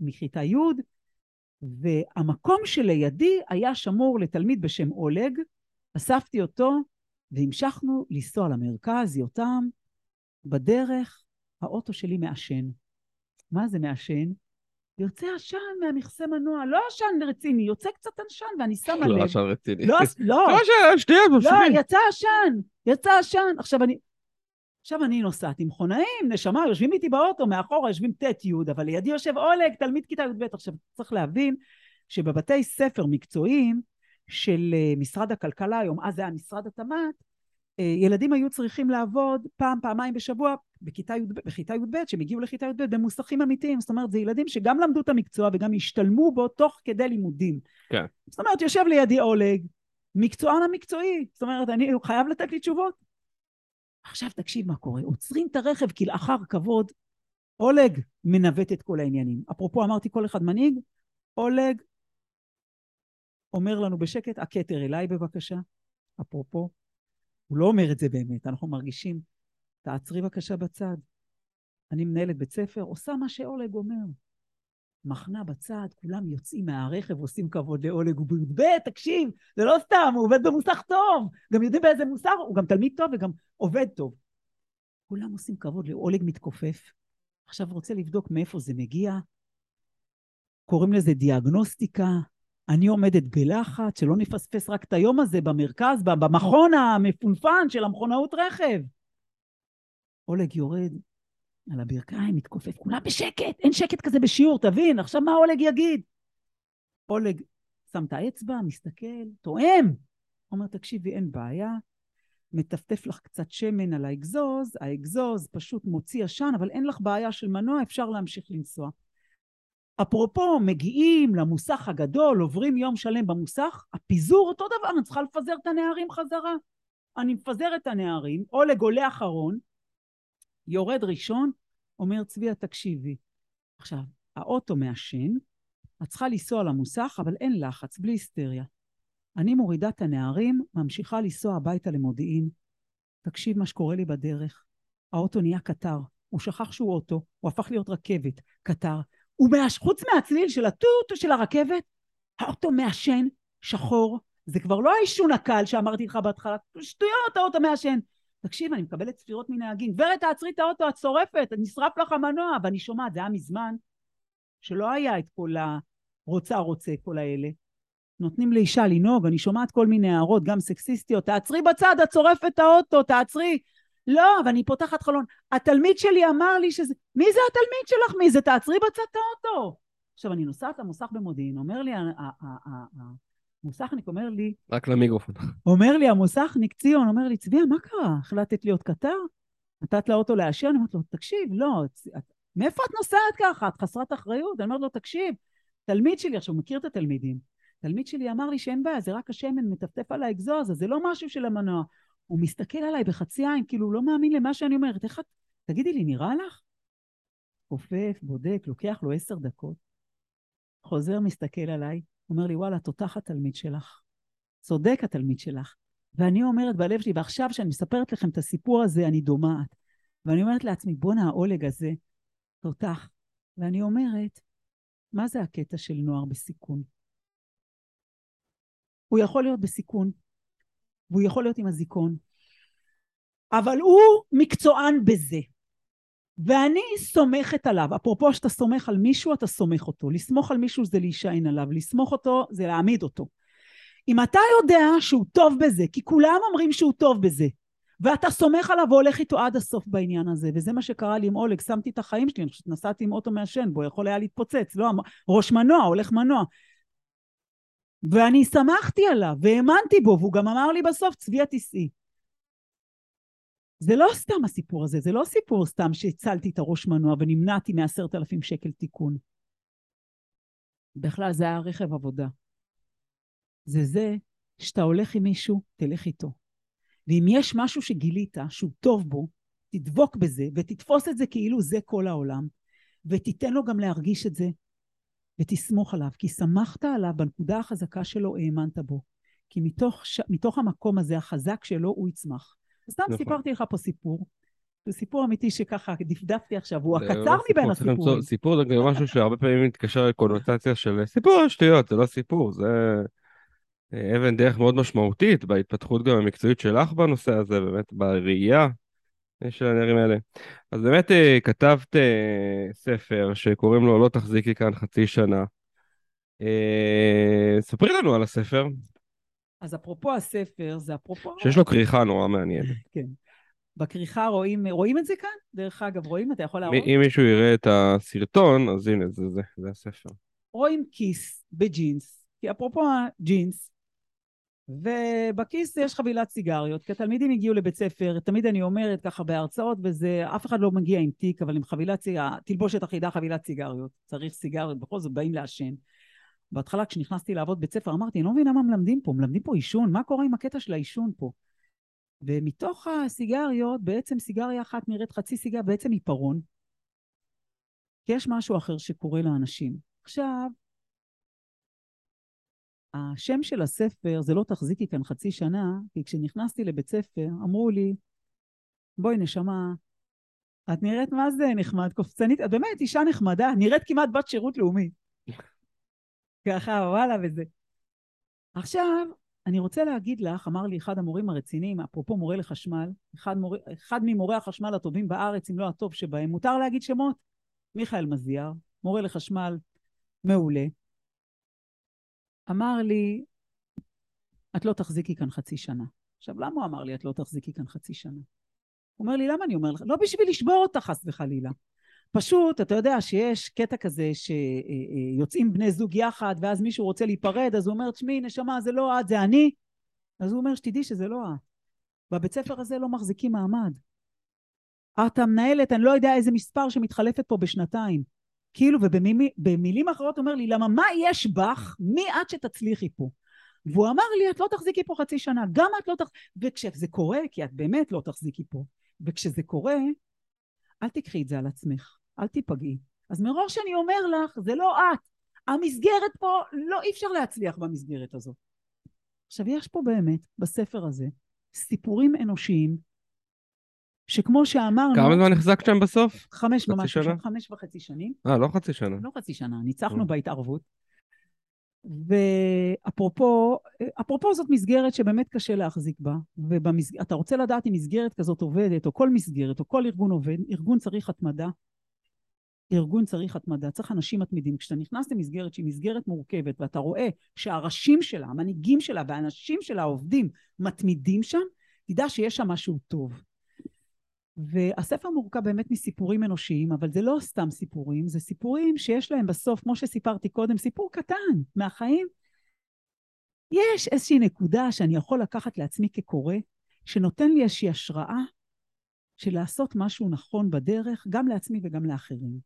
מכיתה י', והמקום שלידי היה שמור לתלמיד בשם אולג, אספתי אותו, והמשכנו לנסוע למרכז, יותם, בדרך האוטו שלי מעשן. מה זה מעשן? יוצא עשן מהמכסה מנוע, לא עשן רציני, יוצא קצת עשן ואני שמה לב. לא עשן רציני. לא, לא. לא עשן, שנייה, מפחיד. לא, יצא עשן, יצא עשן. עכשיו אני, עכשיו אני נוסעת עם מכונאים, נשמה, יושבים איתי באוטו, מאחורה יושבים ט' י', אבל לידי יושב אולג, תלמיד כיתה י"ב. עכשיו צריך להבין שבבתי ספר מקצועיים של אה, משרד הכלכלה היום, אז זה היה משרד התמ"ת, אה, ילדים היו צריכים לעבוד פעם, פעמיים בשבוע בכיתה י"ב, בכיתה י"ב, שהם הגיעו לכיתה י"ב במוסכים אמיתיים. זאת אומרת, זה ילדים שגם למדו את המקצוע וגם השתלמו בו תוך כדי לימודים. כן. זאת אומרת, יושב לידי אולג, מקצוען המקצועי. זאת אומרת, אני, הוא חייב לתת לי תשובות. עכשיו תקשיב מה קורה, עוצרים את הרכב כלאחר כבוד, אולג מנווט את כל העניינים. אפרופו אמרתי כל אחד מנהיג, אולג אומר לנו בשקט, הכתר אליי בבקשה, אפרופו, הוא לא אומר את זה באמת, אנחנו מרגישים, תעצרי בבקשה בצד. אני מנהלת בית ספר, עושה מה שאולג אומר. מחנה בצד, כולם יוצאים מהרכב, עושים כבוד לאולג, הוא בי"ב, תקשיב, זה לא סתם, הוא עובד במוסך טוב, גם יודעים באיזה מוסך, הוא גם תלמיד טוב וגם עובד טוב. כולם עושים כבוד לאולג מתכופף. עכשיו רוצה לבדוק מאיפה זה מגיע. קוראים לזה דיאגנוסטיקה, אני עומדת בלחץ, שלא נפספס רק את היום הזה במרכז, במכון המפונפן של המכונאות רכב. אולג יורד על הברכיים, מתכופף, כולם בשקט, אין שקט כזה בשיעור, תבין, עכשיו מה אולג יגיד? אולג שם את האצבע, מסתכל, תואם. אומר, תקשיבי, אין בעיה, מטפטף לך קצת שמן על האגזוז, האגזוז פשוט מוציא עשן, אבל אין לך בעיה של מנוע, אפשר להמשיך לנסוע. אפרופו, מגיעים למוסך הגדול, עוברים יום שלם במוסך, הפיזור אותו דבר, אני צריכה לפזר את הנערים חזרה. אני מפזר את הנערים, או לגולה אחרון, יורד ראשון, אומר צביה, תקשיבי. עכשיו, האוטו מעשן, את צריכה לנסוע למוסך, אבל אין לחץ, בלי היסטריה. אני מורידה את הנערים, ממשיכה לנסוע הביתה למודיעין. תקשיב מה שקורה לי בדרך. האוטו נהיה קטר. הוא שכח שהוא אוטו, הוא הפך להיות רכבת, קטר. ומאש... חוץ מהצליל של הטוטו של הרכבת, האוטו מעשן, שחור. זה כבר לא העישון הקל שאמרתי לך בהתחלה, שטויות, האוטו מעשן. תקשיב, אני מקבלת ספירות מנהגים. גברת, תעצרי את האוטו, את שורפת, נשרף לך המנוע. ואני שומעת, זה היה מזמן, שלא היה את כל הרוצה רוצה, כל האלה. נותנים לאישה לנהוג, אני שומעת כל מיני הערות, גם סקסיסטיות, תעצרי בצד, את שורפת האוטו, תעצרי. לא, ואני פותחת חלון. התלמיד שלי אמר לי שזה... מי זה התלמיד שלך? מי זה? תעצרי בצד את האוטו. עכשיו, אני נוסעת למוסך במודיעין, אומר לי המוסכניק, אומר לי... רק למיקרופון. אומר לי המוסכניק, ציון, אומר לי, צביה, מה קרה? החלטת להיות קטר? נתת לאוטו לאשר? אני אומרת לו, תקשיב, לא, מאיפה את נוסעת ככה? את חסרת אחריות? אני אומרת לו, תקשיב, תלמיד שלי, עכשיו, הוא מכיר את התלמידים. תלמיד שלי אמר לי שאין בעיה, זה רק השמן מטפטף על האגזוז, אז זה לא משהו של המנוע. הוא מסתכל עליי בחצי עין, כאילו הוא לא מאמין למה שאני אומרת. איך את... תגידי לי, נראה לך? כופף, בודק, לוקח לו עשר דקות. חוזר, מסתכל עליי, אומר לי, וואלה, תותח התלמיד שלך. צודק התלמיד שלך. ואני אומרת בלב שלי, ועכשיו שאני מספרת לכם את הסיפור הזה, אני דומעת. ואני אומרת לעצמי, בואנה, העולג הזה, תותח. ואני אומרת, מה זה הקטע של נוער בסיכון? הוא יכול להיות בסיכון, והוא יכול להיות עם הזיכון, אבל הוא מקצוען בזה. ואני סומכת עליו. אפרופו שאתה סומך על מישהו, אתה סומך אותו. לסמוך על מישהו זה להישען עליו, לסמוך אותו זה להעמיד אותו. אם אתה יודע שהוא טוב בזה, כי כולם אומרים שהוא טוב בזה, ואתה סומך עליו והולך איתו עד הסוף בעניין הזה, וזה מה שקרה לי עם אולג, שמתי את החיים שלי, אני חושבת נסעתי עם אוטו מעשן בו, יכול היה להתפוצץ, לא, ראש מנוע, הולך מנוע. ואני שמחתי עליו, והאמנתי בו, והוא גם אמר לי בסוף, צבי התיסעי. זה לא סתם הסיפור הזה, זה לא סיפור סתם שהצלתי את הראש מנוע ונמנעתי מעשרת אלפים שקל תיקון. בכלל זה היה רכב עבודה. זה זה שאתה הולך עם מישהו, תלך איתו. ואם יש משהו שגילית שהוא טוב בו, תדבוק בזה ותתפוס את זה כאילו זה כל העולם, ותיתן לו גם להרגיש את זה, ותסמוך עליו, כי סמכת עליו בנקודה החזקה שלו, האמנת בו. כי מתוך, ש... מתוך המקום הזה, החזק שלו, הוא יצמח. סתם נכון. סיפרתי לך פה סיפור. זה סיפור אמיתי שככה דפדפתי עכשיו, הוא הקצר לא מבין הסיפורים. סיפור זה גם משהו שהרבה פעמים מתקשר לקונוטציה של סיפור שטויות, זה לא סיפור, זה אבן דרך מאוד משמעותית בהתפתחות גם המקצועית שלך בנושא הזה, באמת בראייה של הנערים האלה. אז באמת אה, כתבת אה, ספר שקוראים לו לא תחזיקי כאן חצי שנה. אה, ספרי לנו על הספר. אז אפרופו הספר, זה אפרופו... שיש לו כריכה נורא מעניינת. כן. בכריכה רואים, רואים את זה כאן? דרך אגב, רואים? אתה יכול להראות? אם מישהו יראה את הסרטון, אז הנה, זה, זה, זה הספר. רואים כיס בג'ינס, כי אפרופו הג'ינס, ובכיס יש חבילת סיגריות, כי התלמידים הגיעו לבית ספר, תמיד אני אומרת ככה בהרצאות, וזה, אף אחד לא מגיע עם תיק, אבל עם חבילת סיגריות, תלבושת אחידה חבילת סיגריות, צריך סיגריות, בכל זאת באים לעשן. בהתחלה כשנכנסתי לעבוד בית ספר אמרתי, אני לא מבינה מה מלמדים פה, מלמדים פה עישון, מה קורה עם הקטע של העישון פה? ומתוך הסיגריות, בעצם סיגריה אחת נראית חצי סיגריה, בעצם עיפרון. כי יש משהו אחר שקורה לאנשים. עכשיו, השם של הספר זה לא תחזיקי כאן חצי שנה, כי כשנכנסתי לבית ספר אמרו לי, בואי נשמה, את נראית מה זה נחמד, קופצנית, את באמת אישה נחמדה, נראית כמעט בת שירות לאומי. ככה, וואלה וזה. עכשיו, אני רוצה להגיד לך, אמר לי אחד המורים הרציניים, אפרופו מורה לחשמל, אחד, מור... אחד ממורי החשמל הטובים בארץ, אם לא הטוב שבהם, מותר להגיד שמות? מיכאל מזיאר, מורה לחשמל מעולה. אמר לי, את לא תחזיקי כאן חצי שנה. עכשיו, למה הוא אמר לי, את לא תחזיקי כאן חצי שנה? הוא אומר לי, למה אני אומר לך? לא בשביל לשבור אותך, חס וחלילה. פשוט, אתה יודע שיש קטע כזה שיוצאים בני זוג יחד, ואז מישהו רוצה להיפרד, אז הוא אומר, תשמעי, נשמה, זה לא את, זה אני. אז הוא אומר, שתדעי שזה לא את. בבית ספר הזה לא מחזיקים מעמד. את המנהלת, אני לא יודע איזה מספר שמתחלפת פה בשנתיים. כאילו, ובמילים אחרות אומר לי, למה מה יש בך? מי את שתצליחי פה? והוא אמר לי, את לא תחזיקי פה חצי שנה, גם את לא תחזיקי, וכשזה קורה, כי את באמת לא תחזיקי פה, וכשזה קורה, אל תקחי את זה על עצמך, אל תיפגעי. אז מראש אני אומר לך, זה לא את. המסגרת פה, לא, אי אפשר להצליח במסגרת הזאת. עכשיו, יש פה באמת, בספר הזה, סיפורים אנושיים, שכמו שאמרנו... כמה זמן החזקת שם בסוף? חמש ממש, שנה? חמש וחצי שנים. אה, לא חצי שנה. לא חצי שנה, ניצחנו Mm. בהתערבות. ואפרופו, אפרופו זאת מסגרת שבאמת קשה להחזיק בה, ואתה רוצה לדעת אם מסגרת כזאת עובדת, או כל מסגרת, או כל ארגון עובד, ארגון צריך התמדה. ארגון צריך התמדה, צריך אנשים מתמידים. כשאתה נכנס למסגרת שהיא מסגרת מורכבת, ואתה רואה שהראשים שלה, המנהיגים שלה והאנשים שלה עובדים מתמידים שם, תדע שיש שם משהו טוב. והספר מורכב באמת מסיפורים אנושיים, אבל זה לא סתם סיפורים, זה סיפורים שיש להם בסוף, כמו שסיפרתי קודם, סיפור קטן מהחיים. יש איזושהי נקודה שאני יכול לקחת לעצמי כקורא, שנותן לי איזושהי השראה של לעשות משהו נכון בדרך, גם לעצמי וגם לאחרים.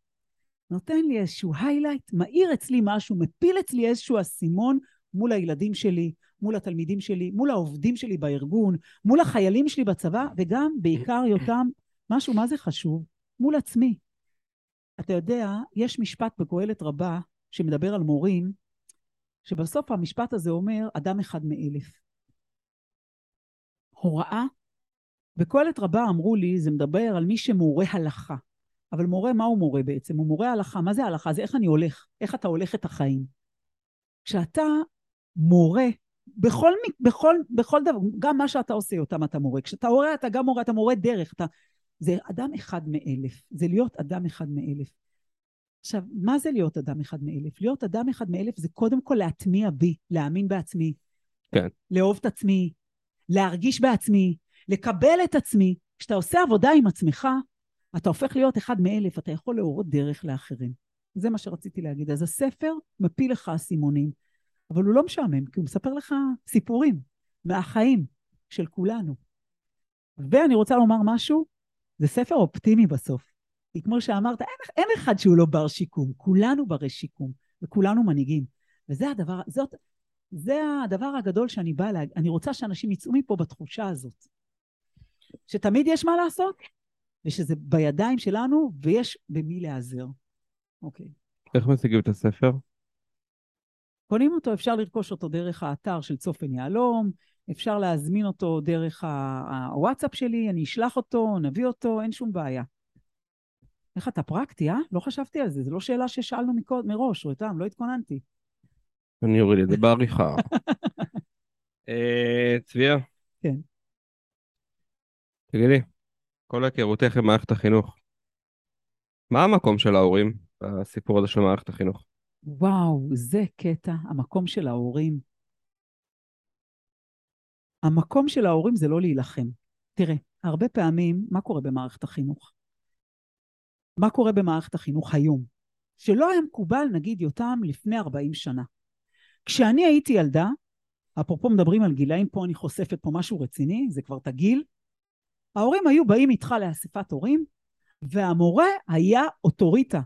נותן לי איזשהו היילייט, מאיר אצלי משהו, מפיל אצלי איזשהו אסימון מול הילדים שלי, מול התלמידים שלי, מול העובדים שלי בארגון, מול החיילים שלי בצבא, וגם בעיקר יותם, משהו מה זה חשוב? מול עצמי. אתה יודע, יש משפט בקהלת רבה שמדבר על מורים, שבסוף המשפט הזה אומר, אדם אחד מאלף. הוראה, בקהלת רבה אמרו לי, זה מדבר על מי שמורה הלכה. אבל מורה, מה הוא מורה בעצם? הוא מורה הלכה. מה זה הלכה? זה איך אני הולך, איך אתה הולך את החיים. כשאתה מורה, בכל, בכל, בכל דבר, גם מה שאתה עושה אותם אתה מורה. כשאתה מורה, אתה גם מורה, אתה מורה דרך. אתה... זה אדם אחד מאלף. זה להיות אדם אחד מאלף. עכשיו, מה זה להיות אדם אחד מאלף? להיות אדם אחד מאלף זה קודם כל להטמיע בי, להאמין בעצמי. כן. לאהוב את עצמי, להרגיש בעצמי, לקבל את עצמי. כשאתה עושה עבודה עם עצמך, אתה הופך להיות אחד מאלף, אתה יכול להורות דרך לאחרים. זה מה שרציתי להגיד. אז הספר מפיל לך אסימונים, אבל הוא לא משעמם, כי הוא מספר לך סיפורים מהחיים של כולנו. ואני רוצה לומר משהו, זה ספר אופטימי בסוף. כי כמו שאמרת, אין, אין אחד שהוא לא בר שיקום, כולנו ברי שיקום, וכולנו מנהיגים. וזה הדבר, זאת, זה הדבר הגדול שאני באה להגיד, אני רוצה שאנשים יצאו מפה בתחושה הזאת. שתמיד יש מה לעשות, ושזה בידיים שלנו, ויש במי להיעזר. אוקיי. איך משיגים את הספר? קונים אותו, אפשר לרכוש אותו דרך האתר של צופן יהלום, אפשר להזמין אותו דרך הוואטסאפ שלי, אני אשלח אותו, נביא אותו, אין שום בעיה. איך אתה פרקטי, אה? לא חשבתי על זה, זו לא שאלה ששאלנו מקוד, מראש, רותם, לא התכוננתי. אני אוריד את זה בעריכה. אה, צביה. כן. תגידי, כל היכרותך עם מערכת החינוך, מה המקום של ההורים בסיפור הזה של מערכת החינוך? וואו, זה קטע, המקום של ההורים. המקום של ההורים זה לא להילחם. תראה, הרבה פעמים, מה קורה במערכת החינוך? מה קורה במערכת החינוך היום? שלא היה מקובל, נגיד, יותם לפני 40 שנה. כשאני הייתי ילדה, אפרופו מדברים על גילאים, פה אני חושפת פה משהו רציני, זה כבר תגיל, ההורים היו באים איתך לאספת הורים, והמורה היה אוטוריטה.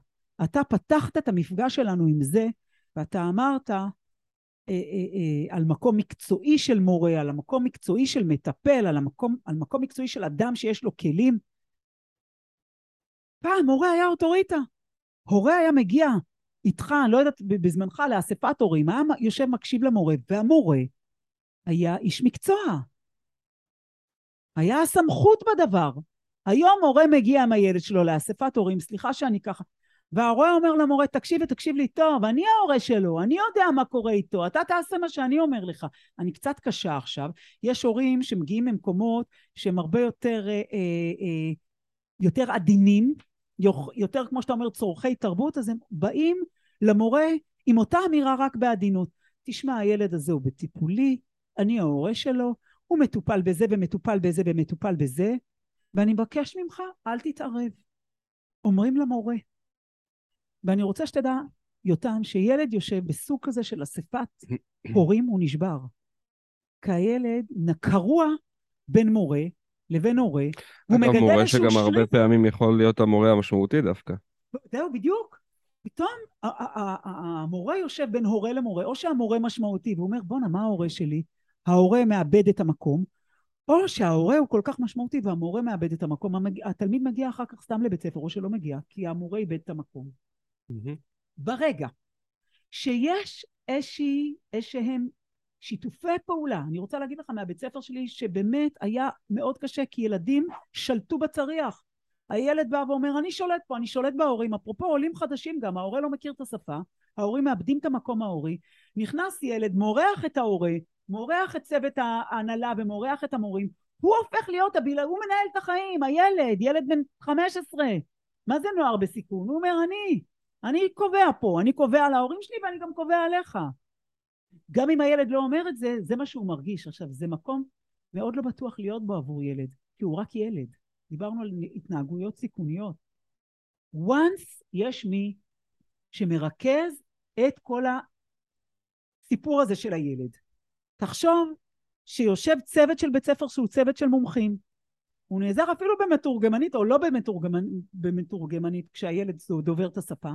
אתה פתחת את המפגש שלנו עם זה, ואתה אמרת על מקום מקצועי של מורה, על המקום מקצועי של מטפל, על, המקום, על מקום מקצועי של אדם שיש לו כלים. פעם מורה היה אוטוריטה. הורה היה מגיע איתך, אני לא יודעת, בזמנך לאספת הורים, היה יושב מקשיב למורה, והמורה היה איש מקצוע. היה סמכות בדבר. היום מורה מגיע עם הילד שלו לאספת הורים, סליחה שאני ככה, וההורה אומר למורה, תקשיב ותקשיב לי טוב, אני ההורה שלו, אני יודע מה קורה איתו, אתה תעשה מה שאני אומר לך. אני קצת קשה עכשיו. יש הורים שמגיעים ממקומות שהם הרבה יותר, אה, אה, אה, יותר עדינים, יותר, כמו שאתה אומר, צורכי תרבות, אז הם באים למורה עם אותה אמירה רק בעדינות. תשמע, הילד הזה הוא בטיפולי, אני ההורה שלו, הוא מטופל בזה ומטופל בזה ומטופל בזה, ואני מבקש ממך, אל תתערב. אומרים למורה. ואני רוצה שתדע, יותם, שילד יושב בסוג כזה של אספת הורים, הוא נשבר. כי הילד קרוע בין מורה לבין הורה, והוא מגדל מורה איזשהו שגם הרבה פעמים יכול להיות המורה המשמעותי דווקא. זהו, בדיוק. פתאום המורה יושב בין הורה למורה, או שהמורה משמעותי, והוא אומר, בואנה, מה ההורה שלי? ההורה מאבד את המקום, או שההורה הוא כל כך משמעותי והמורה מאבד את המקום. התלמיד מגיע אחר כך סתם לבית ספר, או שלא מגיע, כי המורה איבד את המקום. Mm-hmm. ברגע שיש איזשהם שיתופי פעולה. אני רוצה להגיד לך מהבית ספר שלי שבאמת היה מאוד קשה כי ילדים שלטו בצריח. הילד בא ואומר אני שולט פה, אני שולט בהורים. אפרופו עולים חדשים גם, ההורה לא מכיר את השפה, ההורים מאבדים את המקום ההורי. נכנס ילד, מורח את ההורה, מורח את צוות ההנהלה ומורח את המורים. הוא הופך להיות הבילה, הוא מנהל את החיים, הילד, ילד בן 15. מה זה נוער בסיכון? הוא אומר אני, אני קובע פה, אני קובע להורים שלי ואני גם קובע עליך. גם אם הילד לא אומר את זה, זה מה שהוא מרגיש. עכשיו, זה מקום מאוד לא בטוח להיות בו עבור ילד, כי הוא רק ילד. דיברנו על התנהגויות סיכוניות. once יש מי שמרכז את כל הסיפור הזה של הילד. תחשוב שיושב צוות של בית ספר שהוא צוות של מומחים. הוא נעזר אפילו במתורגמנית או לא במתורגמנ... במתורגמנית כשהילד דובר את השפה.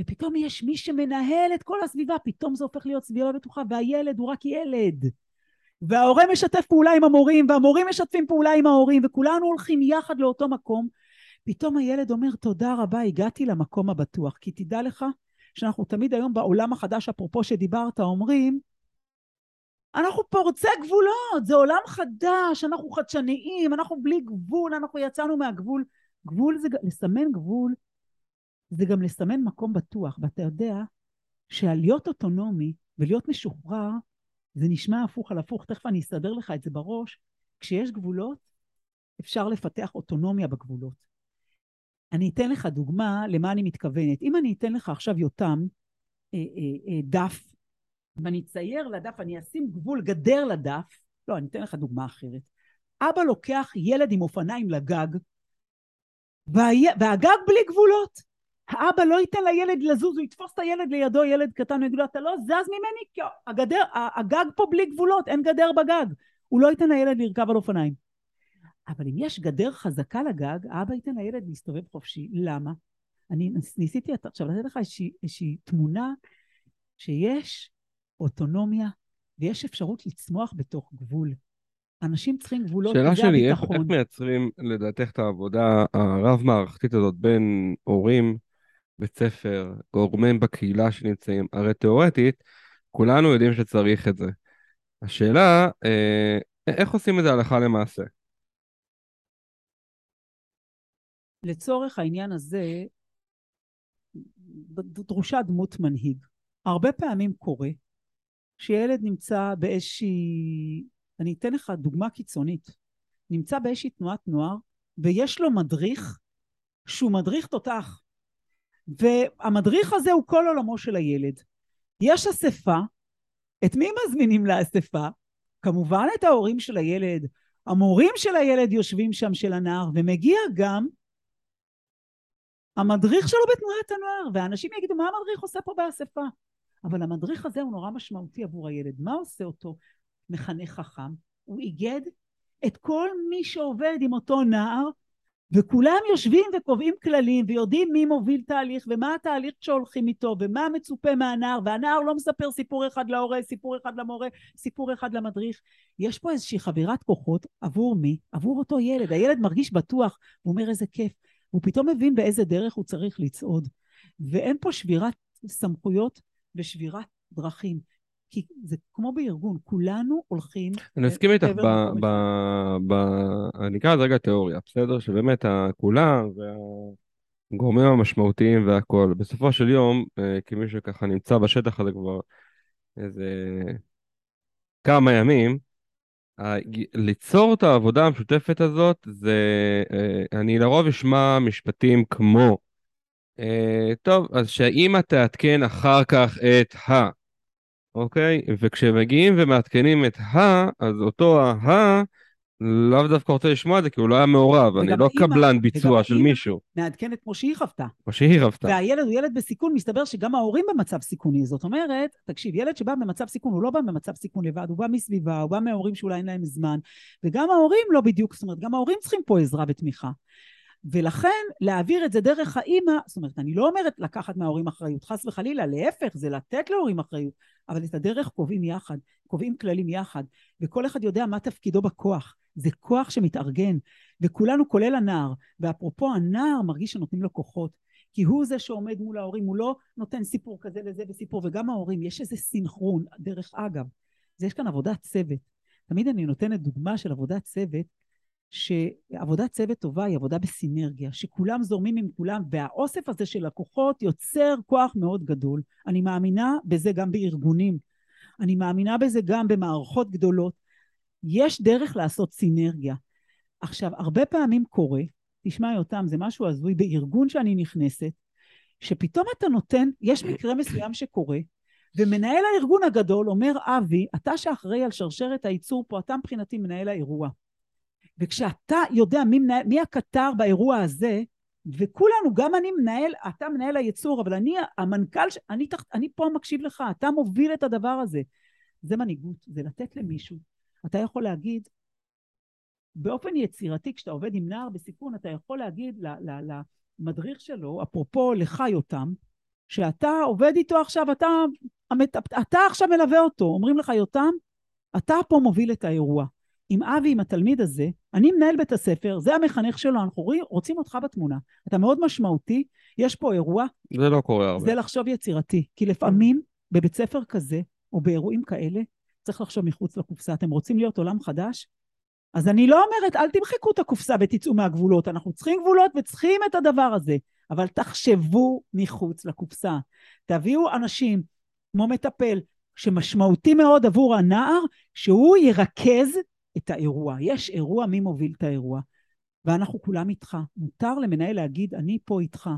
ופתאום יש מי שמנהל את כל הסביבה, פתאום זה הופך להיות סביבה בטוחה, והילד הוא רק ילד. וההורה משתף פעולה עם המורים, והמורים משתפים פעולה עם ההורים, וכולנו הולכים יחד לאותו מקום. פתאום הילד אומר, תודה רבה, הגעתי למקום הבטוח. כי תדע לך שאנחנו תמיד היום בעולם החדש, אפרופו שדיברת, אומרים, אנחנו פורצי גבולות, זה עולם חדש, אנחנו חדשניים, אנחנו בלי גבול, אנחנו יצאנו מהגבול. גבול זה, לסמן גבול זה גם לסמן מקום בטוח, ואתה יודע שלהיות אוטונומי ולהיות משוחרר זה נשמע הפוך על הפוך, תכף אני אסדר לך את זה בראש. כשיש גבולות, אפשר לפתח אוטונומיה בגבולות. אני אתן לך דוגמה למה אני מתכוונת. אם אני אתן לך עכשיו יותם אה, אה, אה, דף, ואני אצייר לדף, אני אשים גבול גדר לדף, לא, אני אתן לך דוגמה אחרת. אבא לוקח ילד עם אופניים לגג, והגג בלי גבולות. האבא לא ייתן לילד לזוז, הוא יתפוס את הילד לידו, ילד קטן, ויגיד לו, אתה לא זז ממני, כי הגדר, הגג פה בלי גבולות, אין גדר בגג. הוא לא ייתן לילד לרכב על אופניים. אבל אם יש גדר חזקה לגג, האבא ייתן לילד להסתובב חופשי. למה? אני ניסיתי עכשיו לתת לך איזושהי, תמונה שיש אוטונומיה ויש אפשרות לצמוח בתוך גבול. אנשים צריכים גבולות. שאלה שלי, איך, איך מייצרים לדעתך את העבודה הרב-מערכתית הזאת בין הורים, בית ספר, גורמים בקהילה שנמצאים, הרי תיאורטית, כולנו יודעים שצריך את זה. השאלה, אה, איך עושים את זה הלכה למעשה? לצורך העניין הזה, דרושה דמות מנהיג. הרבה פעמים קורה שילד נמצא באיזושהי, אני אתן לך דוגמה קיצונית, נמצא באיזושהי תנועת נוער ויש לו מדריך שהוא מדריך תותח. והמדריך הזה הוא כל עולמו של הילד. יש אספה, את מי מזמינים לאספה? כמובן את ההורים של הילד, המורים של הילד יושבים שם של הנער, ומגיע גם המדריך שלו בתנועת הנוער, ואנשים יגידו, מה המדריך עושה פה באספה? אבל המדריך הזה הוא נורא משמעותי עבור הילד. מה עושה אותו מחנך חכם? הוא איגד את כל מי שעובד עם אותו נער וכולם יושבים וקובעים כללים ויודעים מי מוביל תהליך ומה התהליך שהולכים איתו ומה מצופה מהנער והנער לא מספר סיפור אחד להורה, סיפור אחד למורה, סיפור אחד למדריך. יש פה איזושהי חברת כוחות עבור מי? עבור אותו ילד. הילד מרגיש בטוח, הוא אומר איזה כיף. הוא פתאום מבין באיזה דרך הוא צריך לצעוד. ואין פה שבירת סמכויות ושבירת דרכים. כי זה כמו בארגון, כולנו הולכים... אני מסכים איתך, אני אקרא לזה רגע תיאוריה, בסדר? שבאמת כולם והגורמים המשמעותיים והכול, בסופו של יום, אה, כמי שככה נמצא בשטח הזה כבר איזה כמה ימים, ליצור את העבודה המשותפת הזאת, זה, אה, אני לרוב אשמע משפטים כמו, טוב, אז שהאימא תעדכן אחר כך את ה... אוקיי? וכשמגיעים ומעדכנים את ה, אז אותו ה, לאו דווקא רוצה לשמוע את זה, כי הוא לא היה מעורב, אני לא קבלן ביצוע של מישהו. מעדכנת כמו שהיא חוותה. כמו שהיא חוותה. והילד הוא ילד בסיכון, מסתבר שגם ההורים במצב סיכוני. זאת אומרת, תקשיב, ילד שבא במצב סיכון, הוא לא בא במצב סיכון לבד, הוא בא מסביבה, הוא בא מההורים שאולי אין להם זמן, וגם ההורים לא בדיוק, זאת אומרת, גם ההורים צריכים פה עזרה ותמיכה. ולכן להעביר את זה דרך האימא, זאת אומרת, אני לא אומרת לקחת מההורים אחריות, חס וחלילה, להפך, זה לתת להורים אחריות, אבל את הדרך קובעים יחד, קובעים כללים יחד, וכל אחד יודע מה תפקידו בכוח. זה כוח שמתארגן, וכולנו, כולל הנער, ואפרופו הנער מרגיש שנותנים לו כוחות, כי הוא זה שעומד מול ההורים, הוא לא נותן סיפור כזה לזה וסיפור, וגם ההורים, יש איזה סינכרון, דרך אגב, זה יש כאן עבודת צוות. תמיד אני נותנת דוגמה של עבודת צוות, שעבודת צוות טובה היא עבודה בסינרגיה, שכולם זורמים עם כולם, והאוסף הזה של לקוחות יוצר כוח מאוד גדול. אני מאמינה בזה גם בארגונים. אני מאמינה בזה גם במערכות גדולות. יש דרך לעשות סינרגיה. עכשיו, הרבה פעמים קורה, תשמע יותם, זה משהו הזוי, בארגון שאני נכנסת, שפתאום אתה נותן, יש מקרה מסוים שקורה, ומנהל הארגון הגדול אומר, אבי, אתה שאחראי על שרשרת הייצור פה, אתה מבחינתי מנהל האירוע. וכשאתה יודע מי, מנהל, מי הקטר באירוע הזה, וכולנו, גם אני מנהל, אתה מנהל הייצור, אבל אני המנכ"ל, אני, אני פה מקשיב לך, אתה מוביל את הדבר הזה. זה מנהיגות, זה לתת למישהו. אתה יכול להגיד, באופן יצירתי, כשאתה עובד עם נער בסיכון, אתה יכול להגיד למדריך שלו, אפרופו לך יותם, שאתה עובד איתו עכשיו, אתה, אתה עכשיו מלווה אותו, אומרים לך יותם, אתה פה מוביל את האירוע. עם אבי, עם התלמיד הזה, אני מנהל בית הספר, זה המחנך שלו, אנחנו רוצים אותך בתמונה. אתה מאוד משמעותי, יש פה אירוע. זה לא קורה הרבה. זה לחשוב יצירתי. כי לפעמים בבית ספר כזה, או באירועים כאלה, צריך לחשוב מחוץ לקופסה. אתם רוצים להיות עולם חדש? אז אני לא אומרת, אל תמחקו את הקופסה ותצאו מהגבולות. אנחנו צריכים גבולות וצריכים את הדבר הזה. אבל תחשבו מחוץ לקופסה. תביאו אנשים כמו מטפל, שמשמעותי מאוד עבור הנער, שהוא ירכז את האירוע. יש אירוע, מי מוביל את האירוע? ואנחנו כולם איתך. מותר למנהל להגיד, אני פה איתך.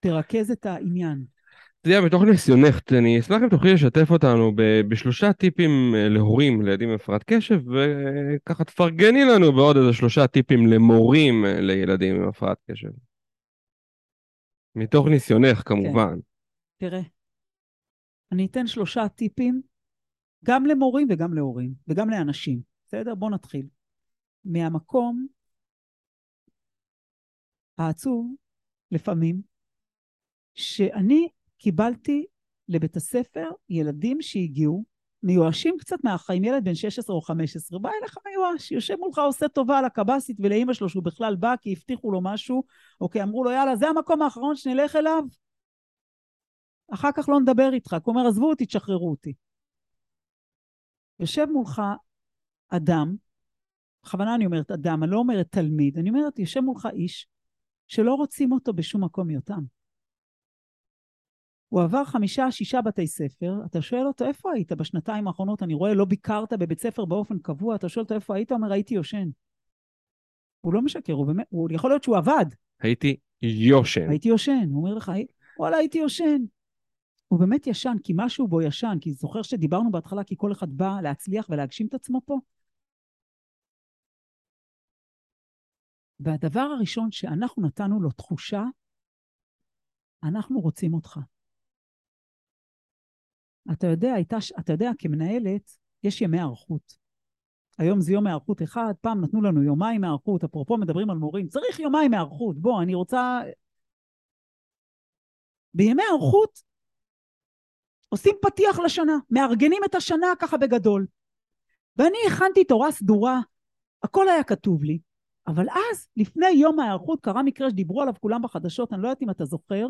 תרכז את העניין. אתה יודע, מתוך ניסיונך, אני אשמח אם תוכלי לשתף אותנו בשלושה טיפים אה, להורים לילדים עם הפרעת קשב, וככה תפרגני לנו בעוד איזה שלושה טיפים למורים אה, לילדים עם הפרעת קשב. מתוך ניסיונך, כמובן. כן. תראה, אני אתן שלושה טיפים גם למורים וגם להורים, וגם לאנשים. בסדר? בואו נתחיל. מהמקום העצוב, לפעמים, שאני קיבלתי לבית הספר ילדים שהגיעו, מיואשים קצת מהחיים, ילד בן 16 או 15, בא אליך מיואש, יושב מולך, עושה טובה על הקב"סית ולאימא שלו שהוא בכלל בא כי הבטיחו לו משהו, או כי אמרו לו, יאללה, זה המקום האחרון שנלך אליו, אחר כך לא נדבר איתך. אומר, עזבו אותי, תשחררו אותי. יושב מולך אדם, בכוונה אני אומרת אדם, אני לא אומרת תלמיד, אני אומרת, יושב מולך איש שלא רוצים אותו בשום מקום יותם. הוא עבר חמישה, שישה בתי ספר, אתה שואל אותו, איפה היית בשנתיים האחרונות? אני רואה, לא ביקרת בבית ספר באופן קבוע, אתה שואל אותו, איפה היית? הוא אומר, הייתי יושן. הוא לא משקר, הוא באמת, הוא, יכול להיות שהוא עבד. הייתי יושן. הייתי יושן. הוא אומר לך, וואלה, הייתי יושן. הוא באמת ישן, כי משהו בו ישן, כי זוכר שדיברנו בהתחלה, כי כל אחד בא להצליח ולהגשים את עצמו פה? והדבר הראשון שאנחנו נתנו לו תחושה, אנחנו רוצים אותך. אתה יודע, אתה יודע, כמנהלת, יש ימי היערכות. היום זה יום היערכות אחד, פעם נתנו לנו יומיים היערכות, אפרופו מדברים על מורים, צריך יומיים היערכות. בוא, אני רוצה... בימי היערכות עושים פתיח לשנה, מארגנים את השנה ככה בגדול. ואני הכנתי תורה סדורה, הכל היה כתוב לי, אבל אז, לפני יום ההיערכות, קרה מקרה שדיברו עליו כולם בחדשות, אני לא יודעת אם אתה זוכר,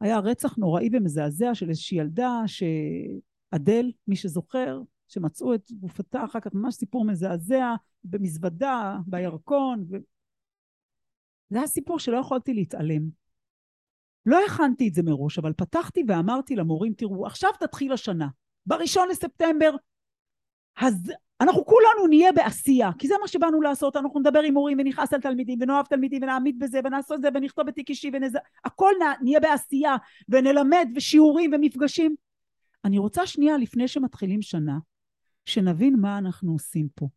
היה רצח נוראי ומזעזע של איזושהי ילדה, שאדל, מי שזוכר, שמצאו את גופתה אחר כך, ממש סיפור מזעזע, במזוודה, בירקון, ו... זה היה סיפור שלא יכולתי להתעלם. לא הכנתי את זה מראש, אבל פתחתי ואמרתי למורים, תראו, עכשיו תתחיל השנה. בראשון לספטמבר, אז אנחנו כולנו נהיה בעשייה, כי זה מה שבאנו לעשות, אנחנו נדבר עם מורים ונכעס על תלמידים ונאהב תלמידים ונעמיד בזה ונעשות את זה ונכתוב בתיק אישי ונז... הכל נהיה בעשייה ונלמד ושיעורים ומפגשים. אני רוצה שנייה לפני שמתחילים שנה, שנבין מה אנחנו עושים פה.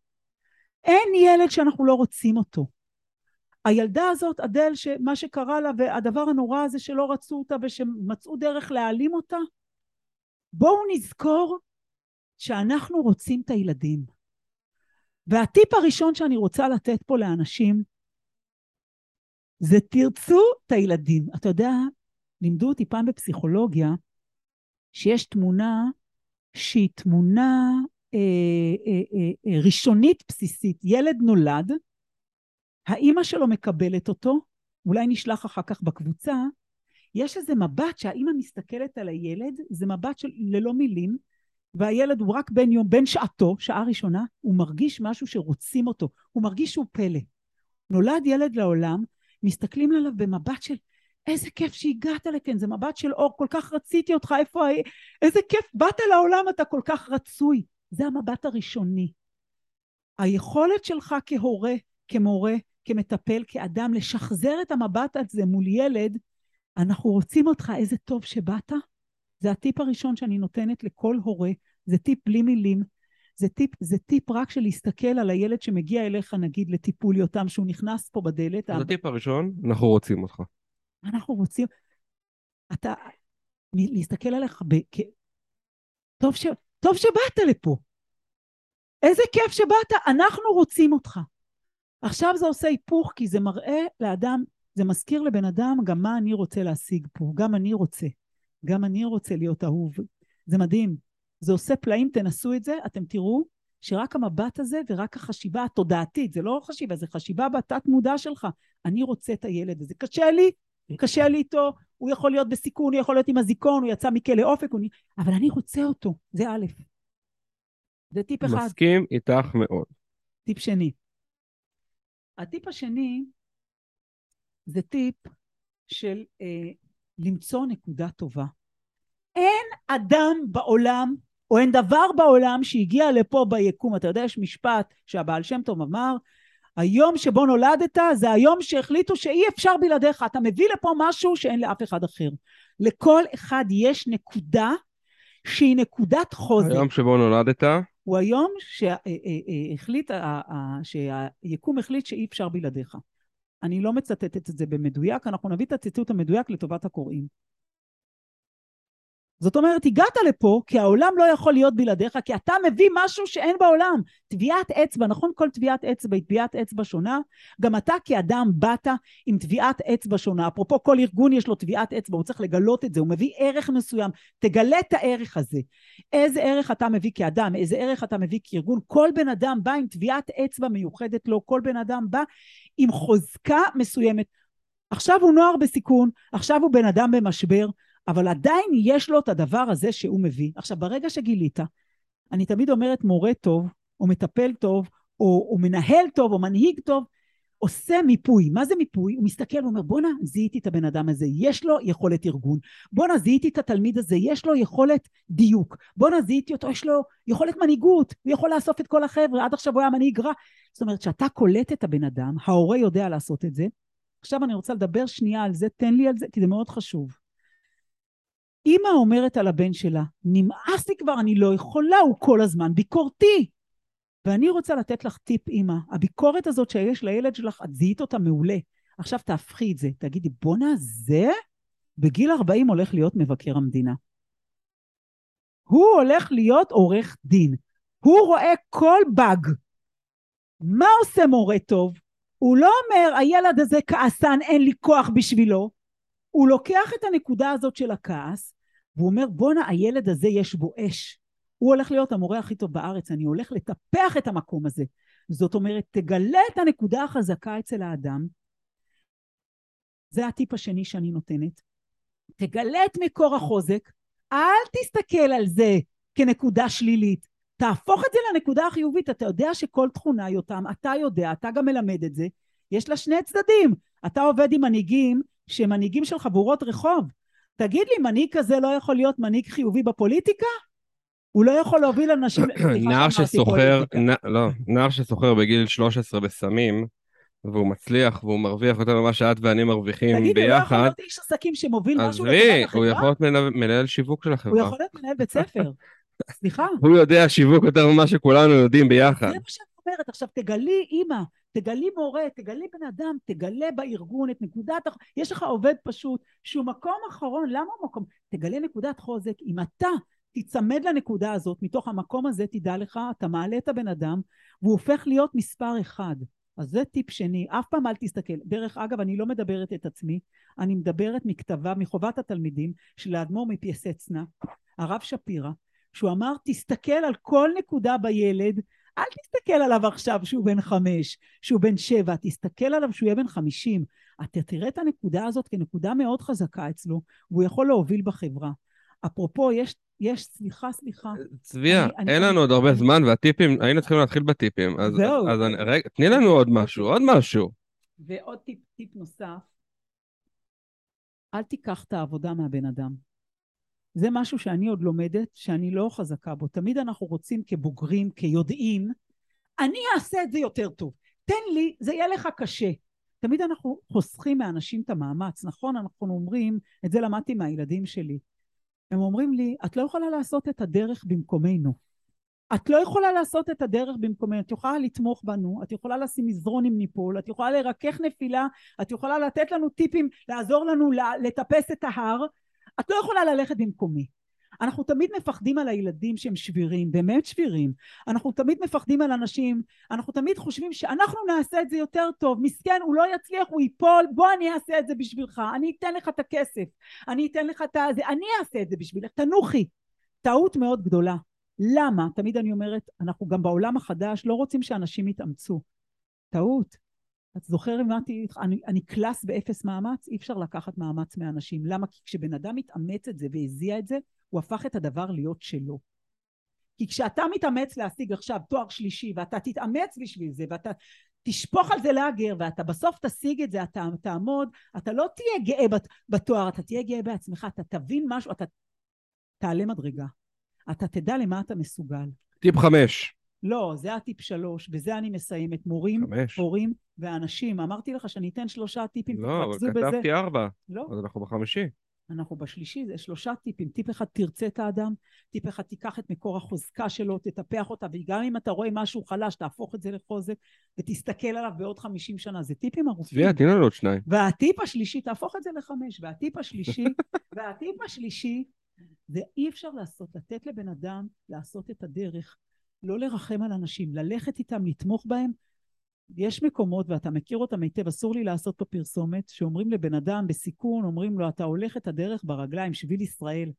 אין ילד שאנחנו לא רוצים אותו. הילדה הזאת, אדל, שמה שקרה לה והדבר הנורא הזה שלא רצו אותה ושמצאו דרך להעלים אותה, בואו נזכור שאנחנו רוצים את הילדים. והטיפ הראשון שאני רוצה לתת פה לאנשים זה תרצו את הילדים. אתה יודע, לימדו אותי פעם בפסיכולוגיה שיש תמונה שהיא תמונה אה, אה, אה, אה ראשונית בסיסית. ילד נולד, האימא שלו מקבלת אותו, אולי נשלח אחר כך בקבוצה, יש איזה מבט שהאימא מסתכלת על הילד, זה מבט של ללא מילים, והילד הוא רק בן יום, בן שעתו, שעה ראשונה, הוא מרגיש משהו שרוצים אותו, הוא מרגיש שהוא פלא. נולד ילד לעולם, מסתכלים עליו במבט של איזה כיף שהגעת לכאן, זה מבט של אור, כל כך רציתי אותך, איפה, איזה כיף, באת לעולם, אתה כל כך רצוי. זה המבט הראשוני. היכולת שלך כהורה, כמורה, כמטפל, כאדם, לשחזר את המבט הזה מול ילד, אנחנו רוצים אותך, איזה טוב שבאת. זה הטיפ הראשון שאני נותנת לכל הורה, זה טיפ בלי מילים. זה טיפ, זה טיפ רק של להסתכל על הילד שמגיע אליך, נגיד, לטיפול יותם, שהוא נכנס פה בדלת. זה הטיפ הראשון, אנחנו רוצים אותך. אנחנו רוצים... אתה... להסתכל עליך ב... כ... טוב, ש... טוב שבאת לפה. איזה כיף שבאת, אנחנו רוצים אותך. עכשיו זה עושה היפוך, כי זה מראה לאדם, זה מזכיר לבן אדם גם מה אני רוצה להשיג פה, גם אני רוצה. גם אני רוצה להיות אהוב. זה מדהים. זה עושה פלאים, תנסו את זה, אתם תראו שרק המבט הזה ורק החשיבה התודעתית, זה לא חשיבה, זה חשיבה בתת מודע שלך. אני רוצה את הילד הזה. קשה לי, קשה לי איתו, הוא יכול להיות בסיכון, הוא יכול להיות עם הזיכרון, הוא יצא מכלא אופק, הוא... אבל אני רוצה אותו, זה א'. זה טיפ אחד. מסכים איתך מאוד. טיפ שני. הטיפ השני זה טיפ של אה, למצוא נקודה טובה. אין אדם בעולם, או אין דבר בעולם שהגיע לפה ביקום. אתה יודע, יש משפט שהבעל שם טוב אמר, היום שבו נולדת זה היום שהחליטו שאי אפשר בלעדיך. אתה מביא לפה משהו שאין לאף אחד אחר. לכל אחד יש נקודה שהיא נקודת חוזק. היום שבו נולדת? הוא היום שהחליט, שהיקום החליט שאי אפשר בלעדיך. אני לא מצטטת את זה במדויק, אנחנו נביא את הציטוט המדויק לטובת הקוראים. זאת אומרת, הגעת לפה כי העולם לא יכול להיות בלעדיך, כי אתה מביא משהו שאין בעולם. טביעת אצבע, נכון? כל טביעת אצבע היא טביעת אצבע שונה. גם אתה כאדם באת עם טביעת אצבע שונה. אפרופו, כל ארגון יש לו טביעת אצבע, הוא צריך לגלות את זה, הוא מביא ערך מסוים. תגלה את הערך הזה. איזה ערך אתה מביא כאדם, איזה ערך אתה מביא כארגון. כל בן אדם בא עם טביעת אצבע מיוחדת לו, כל בן אדם בא עם חוזקה מסוימת. עכשיו הוא נוער בסיכון, עכשיו הוא בן אדם במשבר, אבל עדיין יש לו את הדבר הזה שהוא מביא. עכשיו, ברגע שגילית, אני תמיד אומרת מורה טוב, או מטפל טוב, או, או מנהל טוב, או מנהיג טוב, עושה מיפוי. מה זה מיפוי? הוא מסתכל ואומר, בואנה, זיהיתי את הבן אדם הזה, יש לו יכולת ארגון. בואנה, זיהיתי את התלמיד הזה, יש לו יכולת דיוק. בואנה, זיהיתי אותו, יש לו יכולת מנהיגות, הוא יכול לאסוף את כל החבר'ה, עד עכשיו הוא היה מנהיג רע. זאת אומרת, כשאתה קולט את הבן אדם, ההורה יודע לעשות את זה. עכשיו אני רוצה לדבר שנייה על זה, תן לי על זה, כי זה מאוד חשוב. אימא אומרת על הבן שלה, נמאס לי כבר, אני לא יכולה, הוא כל הזמן ביקורתי. ואני רוצה לתת לך טיפ, אימא. הביקורת הזאת שיש לילד שלך, את זיהית אותה מעולה. עכשיו תהפכי את זה. תגידי, בואנה, זה בגיל 40 הולך להיות מבקר המדינה. הוא הולך להיות עורך דין. הוא רואה כל באג. מה עושה מורה טוב? הוא לא אומר, הילד הזה כעסן, אין לי כוח בשבילו. הוא לוקח את הנקודה הזאת של הכעס, והוא אומר, בואנה, הילד הזה יש בו אש. הוא הולך להיות המורה הכי טוב בארץ, אני הולך לטפח את המקום הזה. זאת אומרת, תגלה את הנקודה החזקה אצל האדם. זה הטיפ השני שאני נותנת. תגלה את מקור החוזק, אל תסתכל על זה כנקודה שלילית. תהפוך את זה לנקודה החיובית. אתה יודע שכל תכונה, יותם, אתה יודע, אתה גם מלמד את זה, יש לה שני צדדים. אתה עובד עם מנהיגים שהם מנהיגים של חבורות רחוב. תגיד לי, מנהיג כזה לא יכול להיות מנהיג חיובי בפוליטיקה? הוא לא יכול להוביל אנשים... נער שסוחר, לא, נער שסוחר בגיל 13 בסמים, והוא מצליח והוא מרוויח יותר ממה שאת ואני מרוויחים תגיד, ביחד. תגיד, הוא לא יכול להיות איש עסקים שמוביל משהו עזבי, הוא יכול להיות מנהל, מנהל שיווק של החברה. הוא יכול להיות מנהל בית ספר. סליחה. הוא יודע שיווק יותר ממה שכולנו יודעים ביחד. זה מה שאני אומרת. עכשיו, תגלי אימא, תגלי מורה, תגלי בן אדם, תגלה בארגון את נקודת... יש לך עובד פשוט שהוא מקום אחרון, למה הוא מקום? תגלה נקודת חוזק. אם אתה תיצמד לנקודה הזאת, מתוך המקום הזה תדע לך, אתה מעלה את הבן אדם, והוא הופך להיות מספר אחד. אז זה טיפ שני, אף פעם אל תסתכל. דרך אגב, אני לא מדברת את עצמי, אני מדברת מכתבה, מחובת התלמידים של האדמו"ר מפייסצנה, הרב שפירא, שהוא אמר, תסתכל על כל נקודה בילד, אל תסתכל עליו עכשיו שהוא בן חמש, שהוא בן שבע, תסתכל עליו שהוא יהיה בן חמישים. אתה תראה את הנקודה הזאת כנקודה מאוד חזקה אצלו, והוא יכול להוביל בחברה. אפרופו, יש, יש, סליחה, סליחה. צביה, אני- אני- אין לנו עוד הרבה זמן, והטיפים, היינו צריכים להתחיל בטיפים. אז זהו. אז אני- רגע, תני לנו עוד משהו, עוד משהו. ועוד טיפ, טיפ נוסף, אל תיקח את העבודה מהבן אדם. זה משהו שאני עוד לומדת, שאני לא חזקה בו. תמיד אנחנו רוצים כבוגרים, כיודעים, אני אעשה את זה יותר טוב. תן לי, זה יהיה לך קשה. תמיד אנחנו חוסכים מאנשים את המאמץ, נכון? אנחנו אומרים, את זה למדתי מהילדים שלי. הם אומרים לי, את לא יכולה לעשות את הדרך במקומנו. את לא יכולה לעשות את הדרך במקומנו. את יכולה לתמוך בנו, את יכולה לשים מזרון אם ניפול, את יכולה לרכך נפילה, את יכולה לתת לנו טיפים, לעזור לנו לטפס את ההר. את לא יכולה ללכת במקומי. אנחנו תמיד מפחדים על הילדים שהם שבירים, באמת שבירים. אנחנו תמיד מפחדים על אנשים, אנחנו תמיד חושבים שאנחנו נעשה את זה יותר טוב. מסכן, הוא לא יצליח, הוא ייפול, בוא אני אעשה את זה בשבילך, אני אתן לך את הכסף, אני אתן לך את זה, אני אעשה את זה בשבילך, תנוחי. טעות מאוד גדולה. למה? תמיד אני אומרת, אנחנו גם בעולם החדש לא רוצים שאנשים יתאמצו. טעות. את זוכרת, אמרתי, אני, אני קלאס באפס מאמץ, אי אפשר לקחת מאמץ מאנשים. למה? כי כשבן אדם מתאמץ את זה והזיע את זה, הוא הפך את הדבר להיות שלו. כי כשאתה מתאמץ להשיג עכשיו תואר שלישי, ואתה תתאמץ בשביל זה, ואתה תשפוך על זה לאגר, ואתה בסוף תשיג את זה, אתה תעמוד, אתה לא תהיה גאה בת- בתואר, אתה תהיה גאה בעצמך, אתה תבין משהו, אתה תעלה מדרגה. אתה תדע למה אתה מסוגל. טיפ חמש. לא, זה הטיפ שלוש, בזה אני מסיימת. מורים, חמש. הורים ואנשים. אמרתי לך שאני אתן שלושה טיפים, לא, אבל תתרכזו בזה. כתבתי ארבע, לא, אז אנחנו בחמישי. אנחנו בשלישי, זה שלושה טיפים. טיפ אחד, תרצה את האדם, טיפ אחד, תיקח את מקור החוזקה שלו, תטפח אותה, וגם אם אתה רואה משהו חלש, תהפוך את זה לחוזק, ותסתכל עליו בעוד חמישים שנה. זה טיפים ארוכים. צביה, תני לנו עוד שניים. והטיפ השלישי, תהפוך את זה לחמש, והטיפ השלישי, והטיפ השלישי, זה אי אפשר לעשות, לתת לבן אדם לעשות את הדרך, לא לרחם על אנשים, ללכת איתם, לתמוך בהם. יש מקומות, ואתה מכיר אותם היטב, אסור לי לעשות פה פרסומת, שאומרים לבן אדם בסיכון, אומרים לו, אתה הולך את הדרך ברגליים, שביל ישראל.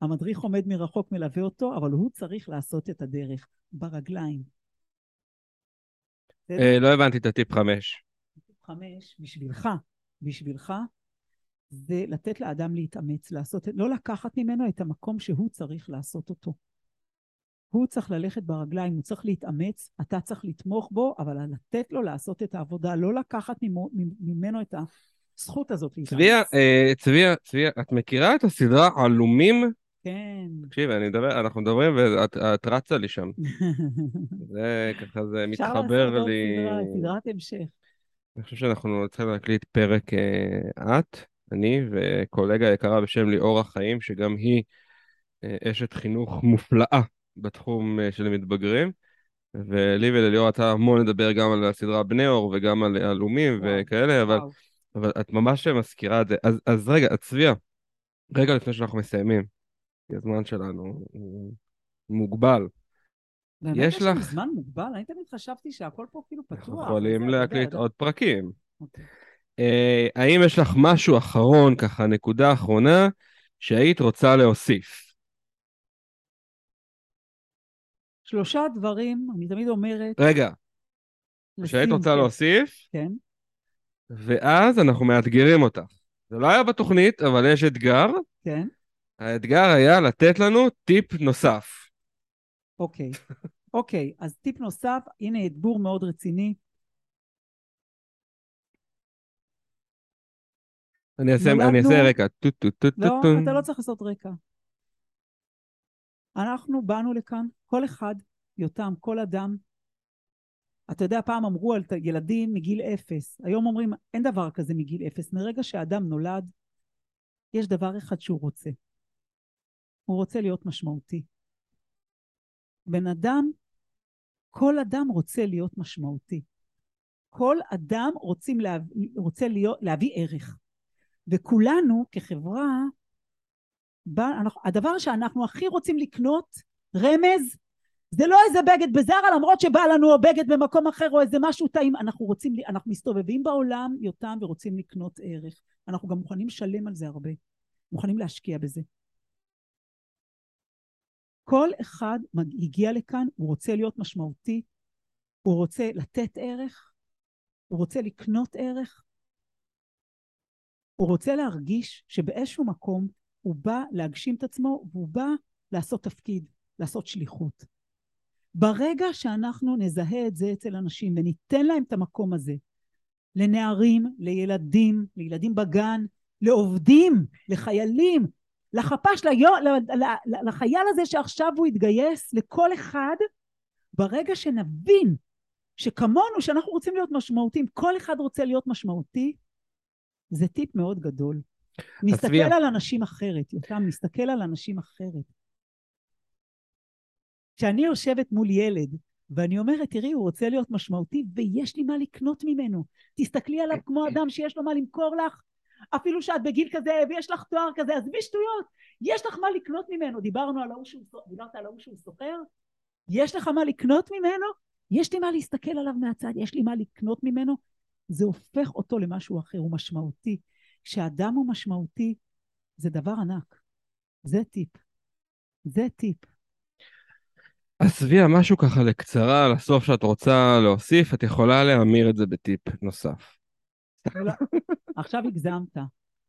המדריך עומד מרחוק, מלווה אותו, אבל הוא צריך לעשות את הדרך, ברגליים. אה, לא הבנתי את הטיפ חמש. חמש, בשבילך, בשבילך, זה לתת לאדם להתאמץ, לעשות, לא לקחת ממנו את המקום שהוא צריך לעשות אותו. הוא צריך ללכת ברגליים, הוא צריך להתאמץ, אתה צריך לתמוך בו, אבל לתת לו לעשות את העבודה, לא לקחת ממנו את הזכות הזאת להתאמץ. צביה, אה, צביה, צביה, את מכירה את הסדרה עלומים? כן. תקשיבי, אני מדבר, אנחנו מדברים ואת את רצה לי שם. זה ככה, זה אפשר מתחבר לעשות לי... סדרה, סדרת המשך. אני חושב שאנחנו צריכים להקליט פרק אה, את, אני וקולגה יקרה בשם ליאורה חיים, שגם היא אה, אשת חינוך מופלאה בתחום אה, של המתבגרים. ולי ולליאור יצא המון לדבר גם על הסדרה בני אור וגם על עלומים וואו, וכאלה, אבל. אבל את ממש מזכירה את זה. אז, אז רגע, צביה, רגע לפני שאנחנו מסיימים, כי הזמן שלנו הוא מוגבל. באמת יש לך- זמן מוגבל? אני תמיד חשבתי שהכל פה כאילו פתוח. אנחנו יכולים אתה להקליט אתה- עוד פרקים. אוקיי. אה, האם יש לך משהו אחרון, ככה נקודה אחרונה, שהיית רוצה להוסיף? שלושה דברים, אני תמיד אומרת, רגע, שהיית לשים- רוצה כן, להוסיף, כן, ואז אנחנו מאתגרים אותך. זה לא היה בתוכנית, אבל יש אתגר. כן, האתגר היה לתת לנו טיפ נוסף. אוקיי. אוקיי, אז טיפ נוסף, הנה אתגור מאוד רציני. אני אעשה, נולדנו- אני אעשה רקע. טו טו טו טו לא. אתה לא צריך לעשות רקע. אנחנו באנו לכאן, כל אחד, יותם, כל אדם. אתה יודע, פעם אמרו על ילדים מגיל אפס. היום אומרים, אין דבר כזה מגיל אפס. מרגע שאדם נולד, יש דבר אחד שהוא רוצה. הוא רוצה להיות משמעותי. בן אדם, כל אדם רוצה להיות משמעותי. כל אדם רוצים לה, רוצה להיות, להביא ערך. וכולנו כחברה, הדבר שאנחנו הכי רוצים לקנות, רמז, זה לא איזה בגד בזארה למרות שבא לנו או בגד במקום אחר או איזה משהו טעים, אנחנו רוצים, אנחנו מסתובבים בעולם יותם ורוצים לקנות ערך. אנחנו גם מוכנים לשלם על זה הרבה, מוכנים להשקיע בזה. כל אחד הגיע לכאן, הוא רוצה להיות משמעותי, הוא רוצה לתת ערך, הוא רוצה לקנות ערך, הוא רוצה להרגיש שבאיזשהו מקום הוא בא להגשים את עצמו, והוא בא לעשות תפקיד, לעשות שליחות. ברגע שאנחנו נזהה את זה אצל אנשים וניתן להם את המקום הזה, לנערים, לילדים, לילדים בגן, לעובדים, לחיילים, לחפ"ש, לחייל הזה שעכשיו הוא יתגייס, לכל אחד, ברגע שנבין שכמונו, שאנחנו רוצים להיות משמעותיים, כל אחד רוצה להיות משמעותי, זה טיפ מאוד גדול. נסתכל על אנשים אחרת, יותם, נסתכל על אנשים אחרת. כשאני יושבת מול ילד, ואני אומרת, תראי, הוא רוצה להיות משמעותי, ויש לי מה לקנות ממנו. תסתכלי עליו כמו אדם שיש לו מה למכור לך, אפילו שאת בגיל כזה ויש לך תואר כזה, עזבי שטויות, יש לך מה לקנות ממנו. דיברנו על ההוא שהוא, דיברת על ההוא שהוא סוחר? יש לך מה לקנות ממנו? יש לי מה להסתכל עליו מהצד, יש לי מה לקנות ממנו. זה הופך אותו למשהו אחר, הוא משמעותי. כשאדם הוא משמעותי, זה דבר ענק. זה טיפ. זה טיפ. אז משהו ככה לקצרה לסוף שאת רוצה להוסיף, את יכולה להמיר את זה בטיפ נוסף. עכשיו הגזמת.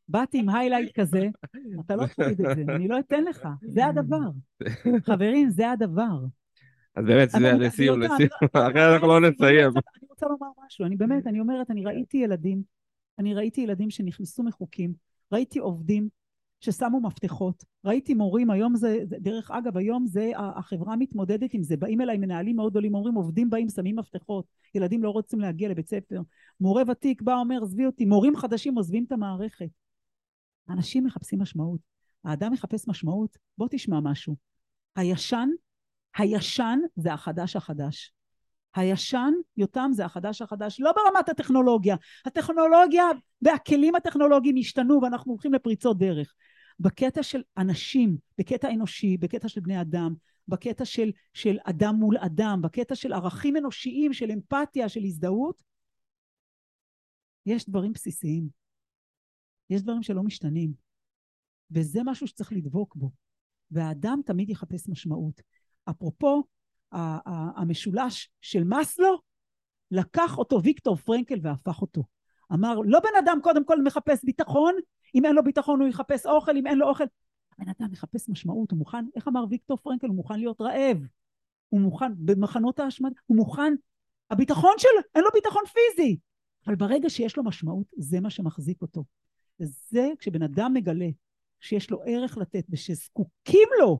באתי עם היילייט כזה, אתה לא תוריד את זה, אני לא אתן לך, זה הדבר. חברים, זה הדבר. אז באמת, זה לסיום, לסיום, אחרי אנחנו לא נסיים. אני רוצה לומר משהו, אני באמת, אני אומרת, אני ראיתי ילדים, אני ראיתי ילדים שנכנסו מחוקים, ראיתי עובדים ששמו מפתחות, ראיתי מורים, היום זה, דרך אגב, היום זה, החברה מתמודדת עם זה, באים אליי מנהלים מאוד גדולים, אומרים, עובדים באים, שמים מפתחות, ילדים לא רוצים להגיע לבית ספר, מורה ותיק בא, אומר, עזבי אותי, מורים חדשים עוזבים את המערכת. אנשים מחפשים משמעות. האדם מחפש משמעות, בוא תשמע משהו. הישן, הישן זה החדש החדש. הישן, יותם, זה החדש החדש, לא ברמת הטכנולוגיה. הטכנולוגיה והכלים הטכנולוגיים השתנו ואנחנו הולכים לפריצות דרך. בקטע של אנשים, בקטע אנושי, בקטע של בני אדם, בקטע של, של אדם מול אדם, בקטע של ערכים אנושיים, של אמפתיה, של הזדהות, יש דברים בסיסיים. יש דברים שלא משתנים. וזה משהו שצריך לדבוק בו. והאדם תמיד יחפש משמעות. אפרופו, המשולש של מאסלו, לקח אותו ויקטור פרנקל והפך אותו. אמר, לא בן אדם קודם כל מחפש ביטחון, אם אין לו ביטחון הוא יחפש אוכל, אם אין לו אוכל... הבן אדם מחפש משמעות, הוא מוכן, איך אמר ויקטור פרנקל? הוא מוכן להיות רעב. הוא מוכן, במחנות ההשמדה, הוא מוכן, הביטחון שלו, אין לו ביטחון פיזי. אבל ברגע שיש לו משמעות, זה מה שמחזיק אותו. וזה כשבן אדם מגלה שיש לו ערך לתת ושזקוקים לו,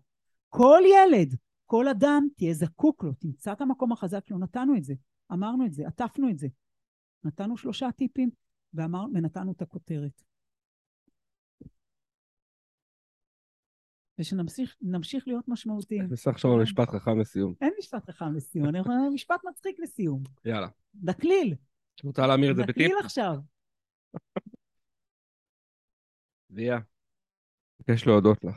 כל ילד, כל אדם, תהיה זקוק לו, תמצא את המקום החזק שלו, נתנו את זה, אמרנו את זה, עטפנו את זה. נתנו שלושה טיפים ואמר, ונתנו את הכותרת. ושנמשיך להיות משמעותיים. בסך עכשיו משפט חכם לסיום. אין משפט חכם לסיום, אני יכולה משפט מצחיק לסיום. יאללה. דקליל. רוצה להמיר את זה בטיפ? דקליל עכשיו. ליה, מבקש להודות לך.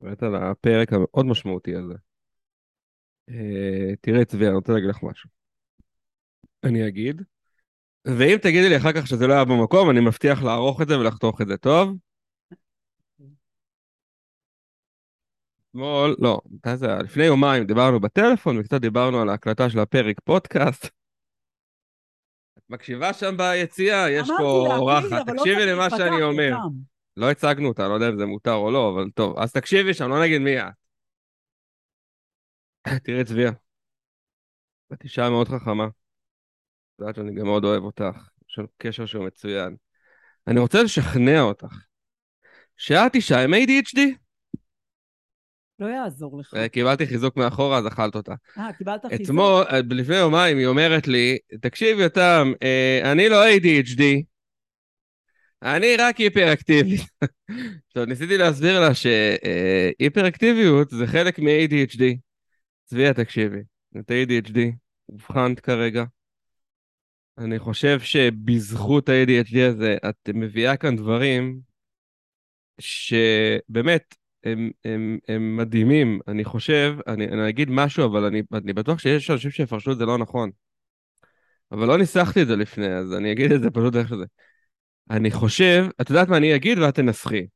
באמת על הפרק המאוד משמעותי הזה. Uh, תראה, צבי, אני רוצה להגיד לך משהו. אני אגיד, ואם תגידי לי אחר כך שזה לא היה במקום, אני מבטיח לערוך את זה ולחתוך את זה טוב. אתמול, לא, מתי זה היה? לפני יומיים דיברנו בטלפון וקצת דיברנו על ההקלטה של הפרק פודקאסט. את מקשיבה שם ביציאה? יש פה אורחת. לא תקשיבי למה שאני אומר. לא הצגנו אותה, לא יודע אם זה מותר או לא, אבל טוב. אז תקשיבי שם, לא נגיד מי את. תראי צביה. את אישה מאוד חכמה. את יודעת שאני גם מאוד אוהב אותך. יש לנו קשר שהוא מצוין. אני רוצה לשכנע אותך שאת אישה עם ADHD. לא יעזור לך. אה, קיבלתי חיזוק מאחורה, אז אכלת אותה. אה, קיבלת חיזוק? אתמול, אה, לפני יומיים, היא אומרת לי, תקשיב, יותם, אה, אני לא ADHD, אני רק היפראקטיבי. עכשיו, ניסיתי להסביר לה שהיפראקטיביות זה חלק מ-ADHD. צביה, תקשיבי, את ADHD, אובחנת כרגע. אני חושב שבזכות ה-ADHD הזה, את מביאה כאן דברים שבאמת, הם, הם, הם מדהימים. אני חושב, אני, אני אגיד משהו, אבל אני, אני בטוח שיש אנשים שיפרשו את זה לא נכון. אבל לא ניסחתי את זה לפני, אז אני אגיד את זה פשוט איך שזה. אני חושב, את יודעת מה אני אגיד ואת תנסחי.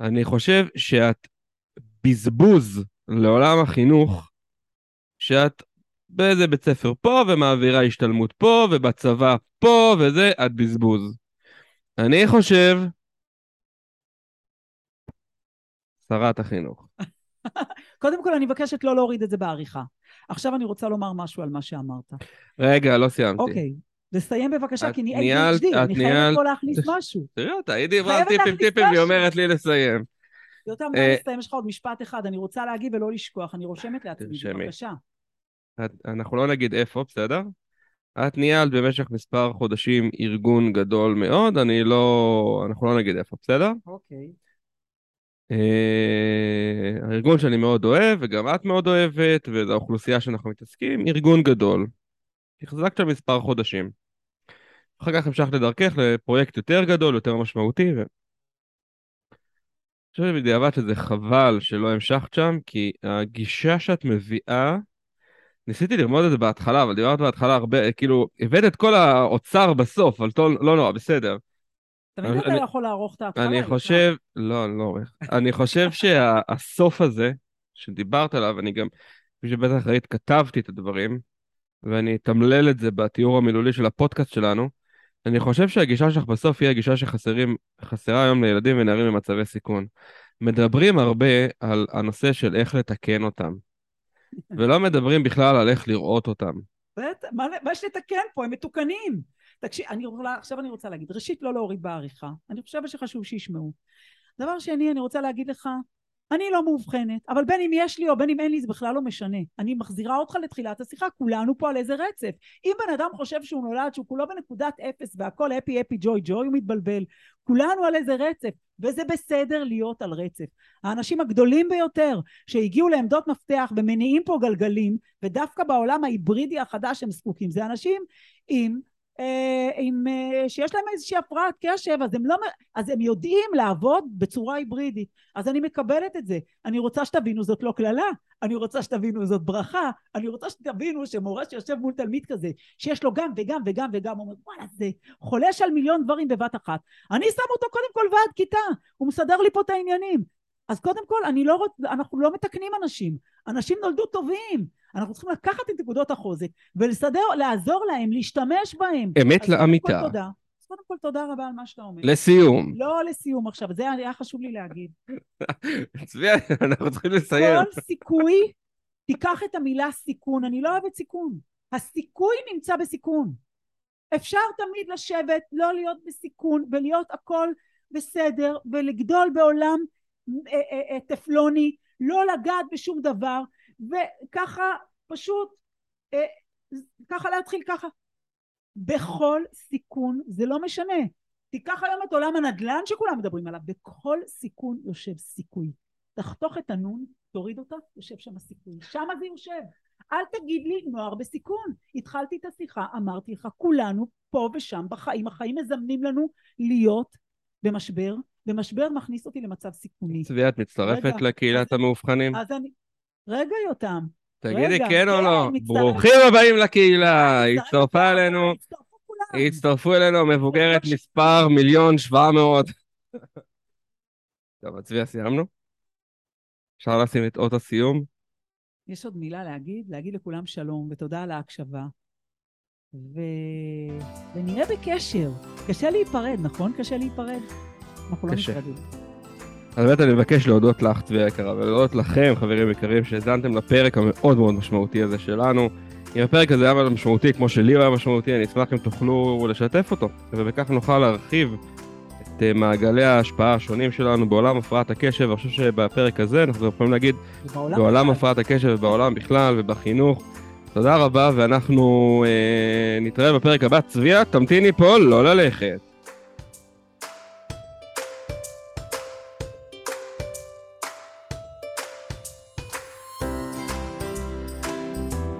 אני חושב שאת בזבוז לעולם החינוך, שאת באיזה בית ספר פה ומעבירה השתלמות פה ובצבא פה וזה, את בזבוז. אני חושב שרת החינוך. קודם כל, אני מבקשת לא להוריד את זה בעריכה. עכשיו אני רוצה לומר משהו על מה שאמרת. רגע, לא סיימתי. אוקיי, לסיים בבקשה, כי ניהלת- ADHD, אני חייבת פה להכניס משהו. תראי אותה, היא דיברה חייבת טיפים טיפים, משהו. אומרת לי לסיים. יותר אה, מדי לסיים, יש לך עוד משפט אחד, אני רוצה להגיב ולא לשכוח, אני רושמת לעצמי. בבקשה. אנחנו לא נגיד איפה, בסדר? את ניהלת במשך מספר חודשים ארגון גדול מאוד, אני לא... אנחנו לא נגיד איפה, בסדר? אוקיי. אה, הארגון שאני מאוד אוהב, וגם את מאוד אוהבת, וזו האוכלוסייה שאנחנו מתעסקים, ארגון גדול. החזקת מספר חודשים. אחר כך המשכת לדרכך לפרויקט יותר גדול, יותר משמעותי, ו... אני חושב בדיעבד שזה חבל שלא המשכת שם, כי הגישה שאת מביאה, ניסיתי ללמוד את זה בהתחלה, אבל דיברת בהתחלה הרבה, כאילו, הבאת את כל האוצר בסוף, אבל לא, לא נורא, בסדר. תמיד אני- אתה יכול לערוך את ההתחלה. אני. חושב, לא, אני לא עורך. אני חושב שהסוף הזה, שדיברת עליו, אני גם, כפי שבטח ראית, כתבתי את הדברים, ואני אתמלל את זה בתיאור המילולי של הפודקאסט שלנו. אני חושב שהגישה שלך בסוף היא הגישה שחסרים, חסרה היום לילדים ונערים במצבי סיכון. מדברים הרבה על הנושא של איך לתקן אותם, ולא מדברים בכלל על איך לראות אותם. מה מה יש לתקן פה? הם מתוקנים. תקשיב, אני רוצה, עכשיו אני רוצה להגיד, ראשית, לא להוריד בעריכה. אני חושבת שחשוב שישמעו. דבר שני, אני רוצה להגיד לך, אני לא מאובחנת, אבל בין אם יש לי או בין אם אין לי, זה בכלל לא משנה. אני מחזירה אותך לתחילת השיחה, כולנו פה על איזה רצף. אם בן אדם חושב שהוא נולד, שהוא כולו בנקודת אפס והכל אפי אפי ג'וי ג'וי, הוא מתבלבל. כולנו על איזה רצף, וזה בסדר להיות על רצף. האנשים הגדולים ביותר שהגיעו לעמדות מפתח ומניעים פה גלגלים, ודווקא בעולם ההיברידי החדש הם זקוקים, זה אנשים עם עם, אה, שיש להם איזושהי הפרעת קשב, אז הם, לא, אז הם יודעים לעבוד בצורה היברידית. אז אני מקבלת את זה. אני רוצה שתבינו זאת לא קללה, אני רוצה שתבינו זאת ברכה, אני רוצה שתבינו שמורה שיושב מול תלמיד כזה, שיש לו גם וגם וגם וגם, הוא אומר וואלה זה חולש על מיליון דברים בבת אחת. אני שם אותו קודם כל ועד כיתה, הוא מסדר לי פה את העניינים. אז קודם כל, לא רוצ... אנחנו לא מתקנים אנשים. אנשים נולדו טובים. אנחנו צריכים לקחת את נקודות החוזק ולסדר, לעזור להם, להשתמש בהם. אמת אז קודם כל לאמיתה. תודה. אז קודם כל תודה רבה על מה שאתה אומר. לסיום, לא לסיום עכשיו, זה היה חשוב לי להגיד. צבי, אנחנו צריכים לסיים. כל סיכוי, תיקח את המילה סיכון, אני לא אוהבת סיכון. הסיכוי נמצא בסיכון. אפשר תמיד לשבת, לא להיות בסיכון, ולהיות הכל בסדר, ולגדול בעולם אה, אה, אה, טפלוני, לא לגעת בשום דבר, וככה פשוט, אה, ככה להתחיל ככה. בכל סיכון, זה לא משנה. תיקח היום את עולם הנדל"ן שכולם מדברים עליו, בכל סיכון יושב סיכוי. תחתוך את הנון, תוריד אותה, יושב שם הסיכוי. שם זה יושב. אל תגיד לי נוער בסיכון. התחלתי את השיחה, אמרתי לך, כולנו פה ושם בחיים, החיים מזמנים לנו להיות במשבר, ומשבר מכניס אותי למצב סיכוני. צבי, את מצטרפת רגע, לקהילת אז- המאובחנים? אז אני... רגע, יותם. תגידי רגע, כן או כן, לא? מצטרפת. ברוכים הבאים לקהילה, הצטרפו הצטרפה אלינו, הצטרפו אלינו מבוגרת בבקשה. מספר מיליון שבע מאות. טוב, אז צביה, סיימנו? אפשר לשים את אות הסיום? יש עוד מילה להגיד? להגיד לכולם שלום ותודה על ההקשבה. ו... ונהיה בקשר. קשה להיפרד, נכון? קשה להיפרד? אנחנו לא. נפרדים. אז באמת אני מבקש להודות לך, צביה יקרה, ולהודות לכם, חברים יקרים, שהאזנתם לפרק המאוד מאוד משמעותי הזה שלנו. אם הפרק הזה היה משמעותי, כמו שלי הוא היה משמעותי, אני אשמח אם תוכלו לשתף אותו, ובכך נוכל להרחיב את אה, מעגלי ההשפעה השונים שלנו בעולם הפרעת הקשב. אני חושב שבפרק הזה אנחנו יכולים להגיד בעולם בכלל. הפרעת הקשב ובעולם בכלל ובחינוך. תודה רבה, ואנחנו אה, נתראה בפרק הבא. צביה, תמתיני פה, לא ללכת.